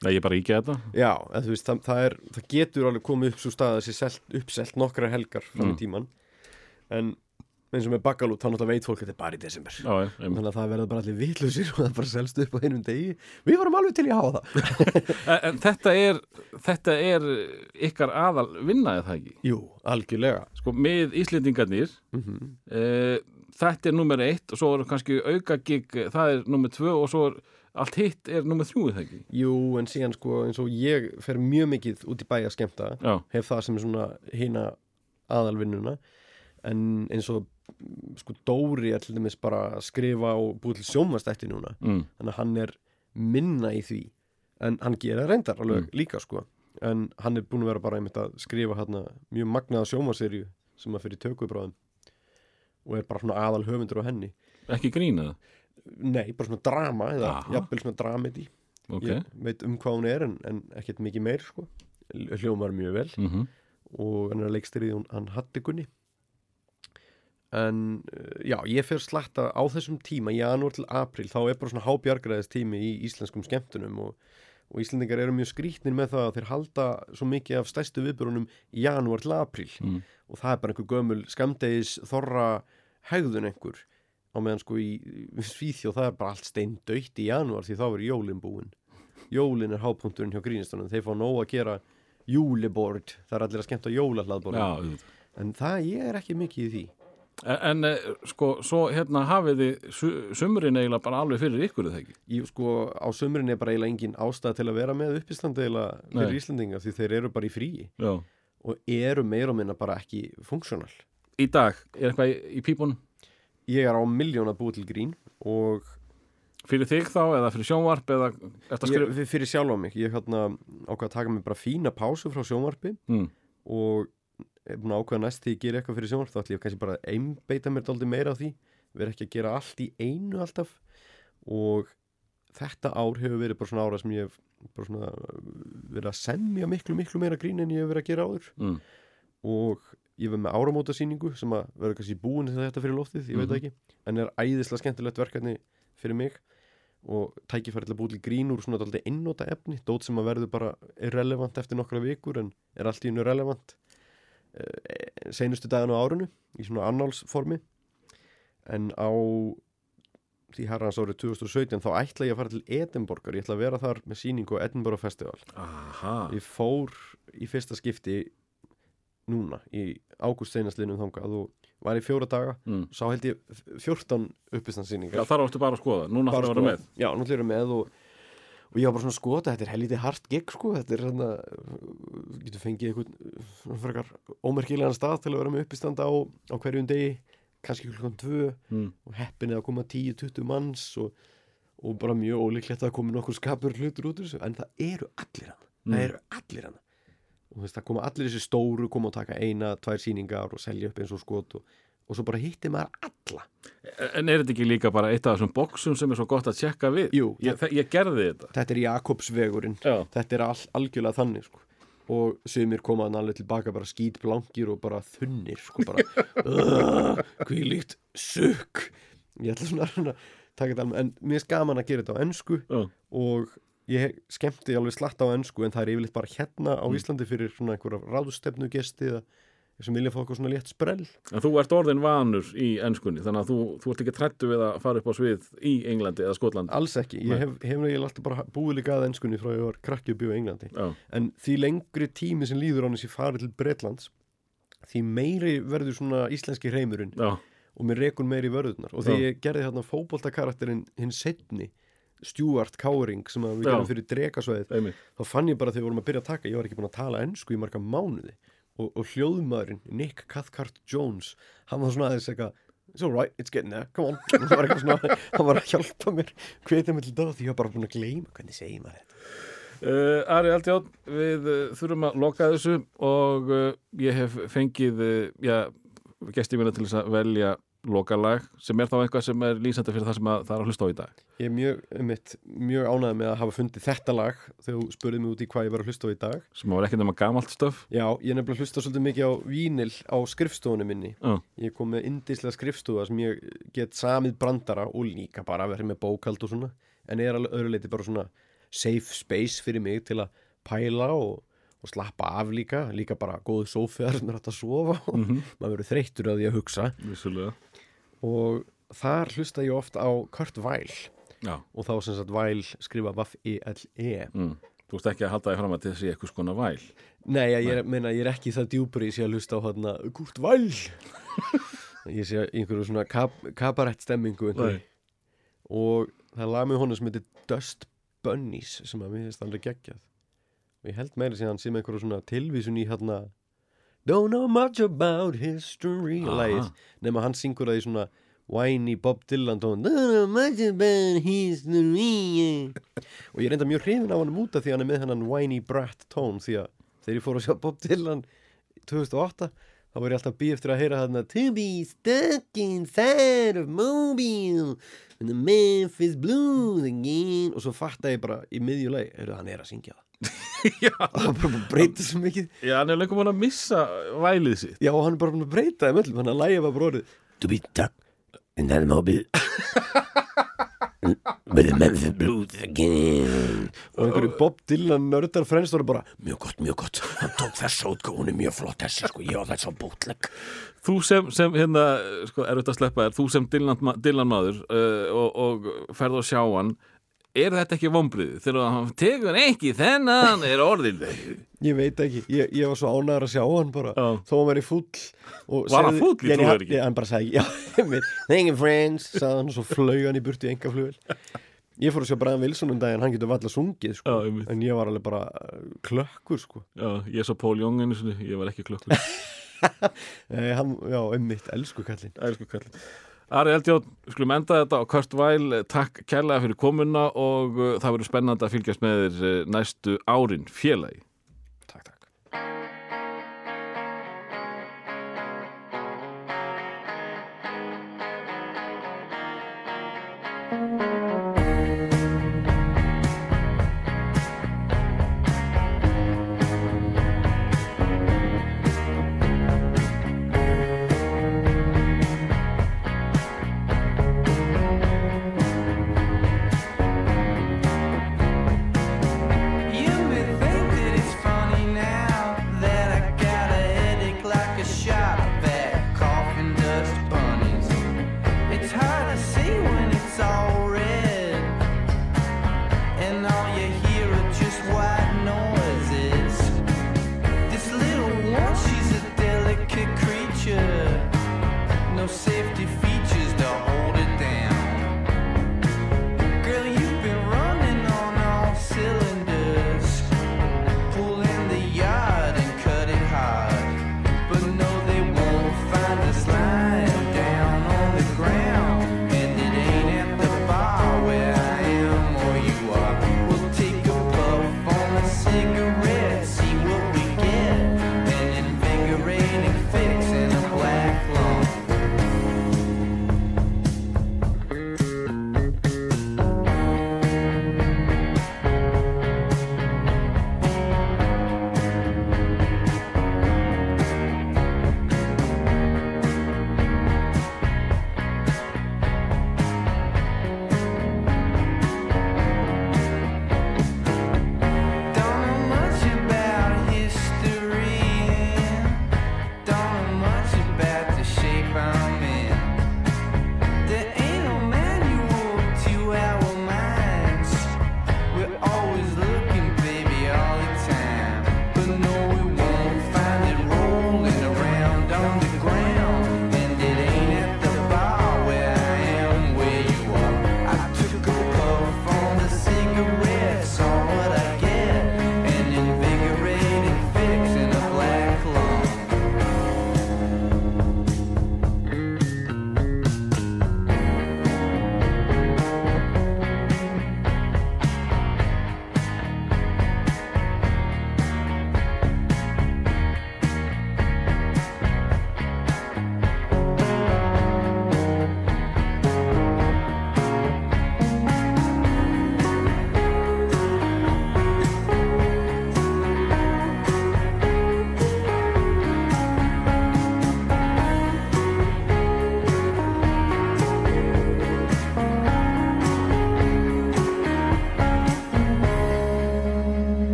Nei, ég bara íkja þetta. Já, en þú veist, það, það, er, það getur alveg komið upp svo stað að þessi selt, uppselt nokkra helgar fram Mm. í tíman en eins og með bakalút, þá náttúrulega veit fólk að þetta er bara í desember. Já, já, einmitt. þannig að það verða bara allir vitlausir og það bara selst upp á einum degi. Við varum alveg til í að hafa það. *laughs* En, en þetta er þetta er ykkar aðal vinnaði það ekki? Jú, algjörlega. Sko með Íslendingarnir mm uh, þetta er nummer eitt og svo er kannski auka gig það er nummer tvö og svo er allt hitt er nummer þrjú er það ekki? Jú, en síðan sko eins og ég fer mjög mikið út í bæ að skemmta Já, hef það sem svona hina aðalvinnuna. En eins og sko Dóri er til dæmis bara að skrifa og búið til sjónvastætti núna. Mm, þannig að hann er minna í því. En hann gera reyndar alveg líka sko. En hann er búin að vera bara einmitt að skrifa hérna mjög magnaða sjómaserju sem að fyrir tökubráðum og er bara svona aðal höfundur á henni. Ekki grína nei, bara svona drama eða jafnvel svona dramedi ok. Ég veit um hvað hún er en, en ekkert mikið meir sko. Hljómar mjög vel. Mm og hann er að leikstyrið hann Hattikunni en uh, já, ég fer slatta á þessum tíma, janúar til april þá er bara svona hábjargræðis tími í íslenskum skemmtunum og, og Íslendingar eru mjög skrítnir með það að þeir halda svo mikið af stærstu viðbörunum í janúar til april Mm. og það er bara einhver gömul skamdegis þorra hegðun einhver. Á meðan sko í Svíþjóð það er bara allt steindautt í janúar því þá er jólin búin. Jólin er hápunkturinn hjá grínistunum þeir fá nóg að gera júlibord það er allir að skemmta jólahlaðbord en það ég er ekki mikið í því En, en eh, sko, svo hérna hafið þið su sumrin eiginlega bara alveg fyrir ykkur er það ekki ég, sko, á sömurinn er bara eiginlega engin ástæð til að vera með uppistandi eiginlega fyrir. Íslandinga því þeir eru bara í fríi Já. og eru meira og minna bara ekki funksjónal Í dag, er eitthvað í, í pípunum ég er á miljón að búa til grín og fyrir þig þá eða fyrir sjónvarp eða ég, fyrir sjálfa mig ég hérna ákvað að taka mig bara fína pásu frá sjónvarpi mm. og er búin að ákveða næst því ég gera eitthvað fyrir sjónvarp þá ætlum ég kannski bara að einbeita mér dálítið meira á því vera ekki að gera allt í einu alltaf og þetta ár hefur verið bara svona ára sem ég hef bara svona verið að semja miklu miklu meira grín en ég hef verið að gera áður Mm. og ég hef með áramótasýningu sem að verður kannski búin þegar þetta fyrir loftið, ég veit Mhm. ekki en er æðislega skemmtilegt verkefni fyrir mig og tækifæri til að búið til grín úr svona dálítið einnóta efni dót sem að verður bara irrelevant eftir nokkra vikur en er allt í hennu relevant uh, seinustu daginn á árunu í svona annálsformi. En á því herrans árið 2017 þá ætla ég að fara til Edinborgar. Ég ætla að vera þar með sýningu á Edinburgh Festival. Aha. Ég fór í fyrsta skipti núna í ágúst seinastlinum þangað og var í fjóra daga. Mm. sá held ég 14 uppistandsýningar Já, þar áttu bara að skoða, núna þarf að vera með. Já, nú ætlum ég með og, og ég var bara svona að skoða þetta er helviti hart gig sko þetta er uh, getur fengið einhvern svona frekar ómerkilegan stað til að vera með uppistanda á, á hverjum degi kannski klukkan tvö Mm. og heppin að koma 10-20 manns og, og bara mjög ólíklegt að komi nokkur skapur hlutur út úr þessu en það eru allir hann Mm. það eru allir hann og þú veist, það koma allir þessi stóru koma og taka eina, tvær sýningar og selja upp eins og skot og, og svo bara hitti maður alla. En er þetta ekki líka bara eitt af þessum boxum sem er svo gott að tjekka við? Jú, Ég, ég gerði þetta. Þetta er Jakobsvegurinn. Já, þetta er all, algjörlega þannig sko. og sumir komaðan alveg tilbaka bara skít blankir og bara þunnir sko, bara *laughs* uh, hvílíkt sukk. Ég ætla svona, að taka þetta alveg, en mér er gaman að gera þetta á ennsku já, og ég skemmti alveg slatt á ennsku en það er yfirleitt bara hérna á Íslandi fyrir svona einhverja ráðstefnu gesti eða sem vilja fá eitthvað svona létt sprell. En þú ert orðin vanur í ennskunni þannig að þú, þú ert ekki trættu við að fara upp á svið í Englandi eða Skotlandi? Alls ekki, ég hef, hef ég alltaf bara búið líka að ennskunni frá ég var krakki og bjóð í Englandi. Já, en því lengri tími sem líður án þessi farið til Bretlands því meiri verður svona íslenski reymurinn já, og mér rekun meiri í vörðunar og því Já. ég gerði hérna fótboltakarakterinn hinn setni Stuart Cowering sem að við gerum fyrir drekasvæðið einmitt. þá fann ég bara þegar við vorum að byrja að taka ég var ekki búin að tala ennsku í marga mánuði og, og hljóðmaðurinn Nick Cathcart Jones hann var svona aðeins eitthvað It's alright, it's getting there, come on. *laughs* Hann var, svona, hann var að hjálpa mér hvetja mig til það því ég var bara búin að gleyma hvernig segir maður þetta? Uh, Ari Aldján, við uh, þurfum að loka þessu og uh, ég hef fengið, já, gesti mína til þess að velja lokalag sem er þá eitthvað sem er lýsandi fyrir það sem að það er að hlusta á í dag. Ég er mjög, einmitt, mjög ánægð með að hafa fundið þetta lag þegar þú spurðið mig út í hvað ég var að hlusta á í dag. Sem var ekki nema gamalt stöf. Já, ég er nefnilega að hlusta svolítið mikið á vínil á skrifstofunum minni. Já, Ég kom með indislega skrifstofa sem ég get samið brandara og líka bara verið með bókald og svona. En er alveg öðru leiti bara svona safe space fyrir mig til að pæla og, og slappa af líka. Líka bara góðu hægt að sofa og *laughs* maður verður þreyttur að því að hugsa. vissulega. Og þar hlusta ég oft á Kurt Weill Já, og þá sem sagt Weill skrifa Vaff-E-L-E. mm. þú ert ekki að halda því fram að sé eitthvað skona væl. Nei, ég er, meina, ég er ekki það djúpur ég sé að hlusta á hérna Kurt Weill *laughs* ég sé í einhverju svona kap, kabarett stemmingu einhverju. og það er lag með honum sem heitir Dust Bunnies sem að mér finnst alveg geggjað og ég held meira sem sé með einhverju svona tilvísun í hérna Don't know much about history. Lagið, nema hann syngur það í svona whiny Bob Dylan tón. Don't know much about history. Og ég enda mjög hrifin af hann út af því hann er með hennan whiny brat tón því að þegar ég fór að sjá Bob Dylan 2008 þá var ég alltaf býð eftir að heyra þarna To be stuck inside of Mobile and the Memphis Blues again. Og svo fatta ég bara í miðjuleg er hann er að syngja það *laughs* Já, það bara breyta svo mikið. Já, hann er lengur búin að missa vælið sitt. já og hann er bara búin að breyta það hann að lægja var bróðið To be stuck in that Mobile. *laughs* With the Memphis Blues again. Og einhverju Bob Dylan nördar frænst voru bara mjög gott, mjög gott. Hann tók þessa útgáð, hún er mjög flott þessi sko, ég á þess að bótleg Þú sem, sem hérna, sko, er auðvitað að sleppa þér, þú sem Dylan, Dylan maður uh, og, og ferð og sjá hann, er þetta ekki vombriði? Þegar hann tegur ekki þennan er orðin. Ég veit ekki, ég, ég var svo ánæður að sjá hann bara, Já. þó hann væri fúll og Var hann fúll? Hann- þér ekki. Hann bara sagði, já, *laughs* thank you friends sagði hann og svo flög hann í burtu í engaflugvel Ég fór að sjá Brian Wilson um daginn, hann getur valla sungið, sko, einmitt. en ég var alveg bara uh, klökkur, sko Já, ég svo Pól Jóng einu sinni, ég var ekki klokkur. *laughs* eh, hann, Já, einmitt, elsku kallinn Æsku kallin. Ari við skulum enda þetta á Kurt Weil, takk kærlega fyrir komuna og uh, það verður spennandi að fylgjast með þér uh, næstu árin félagi.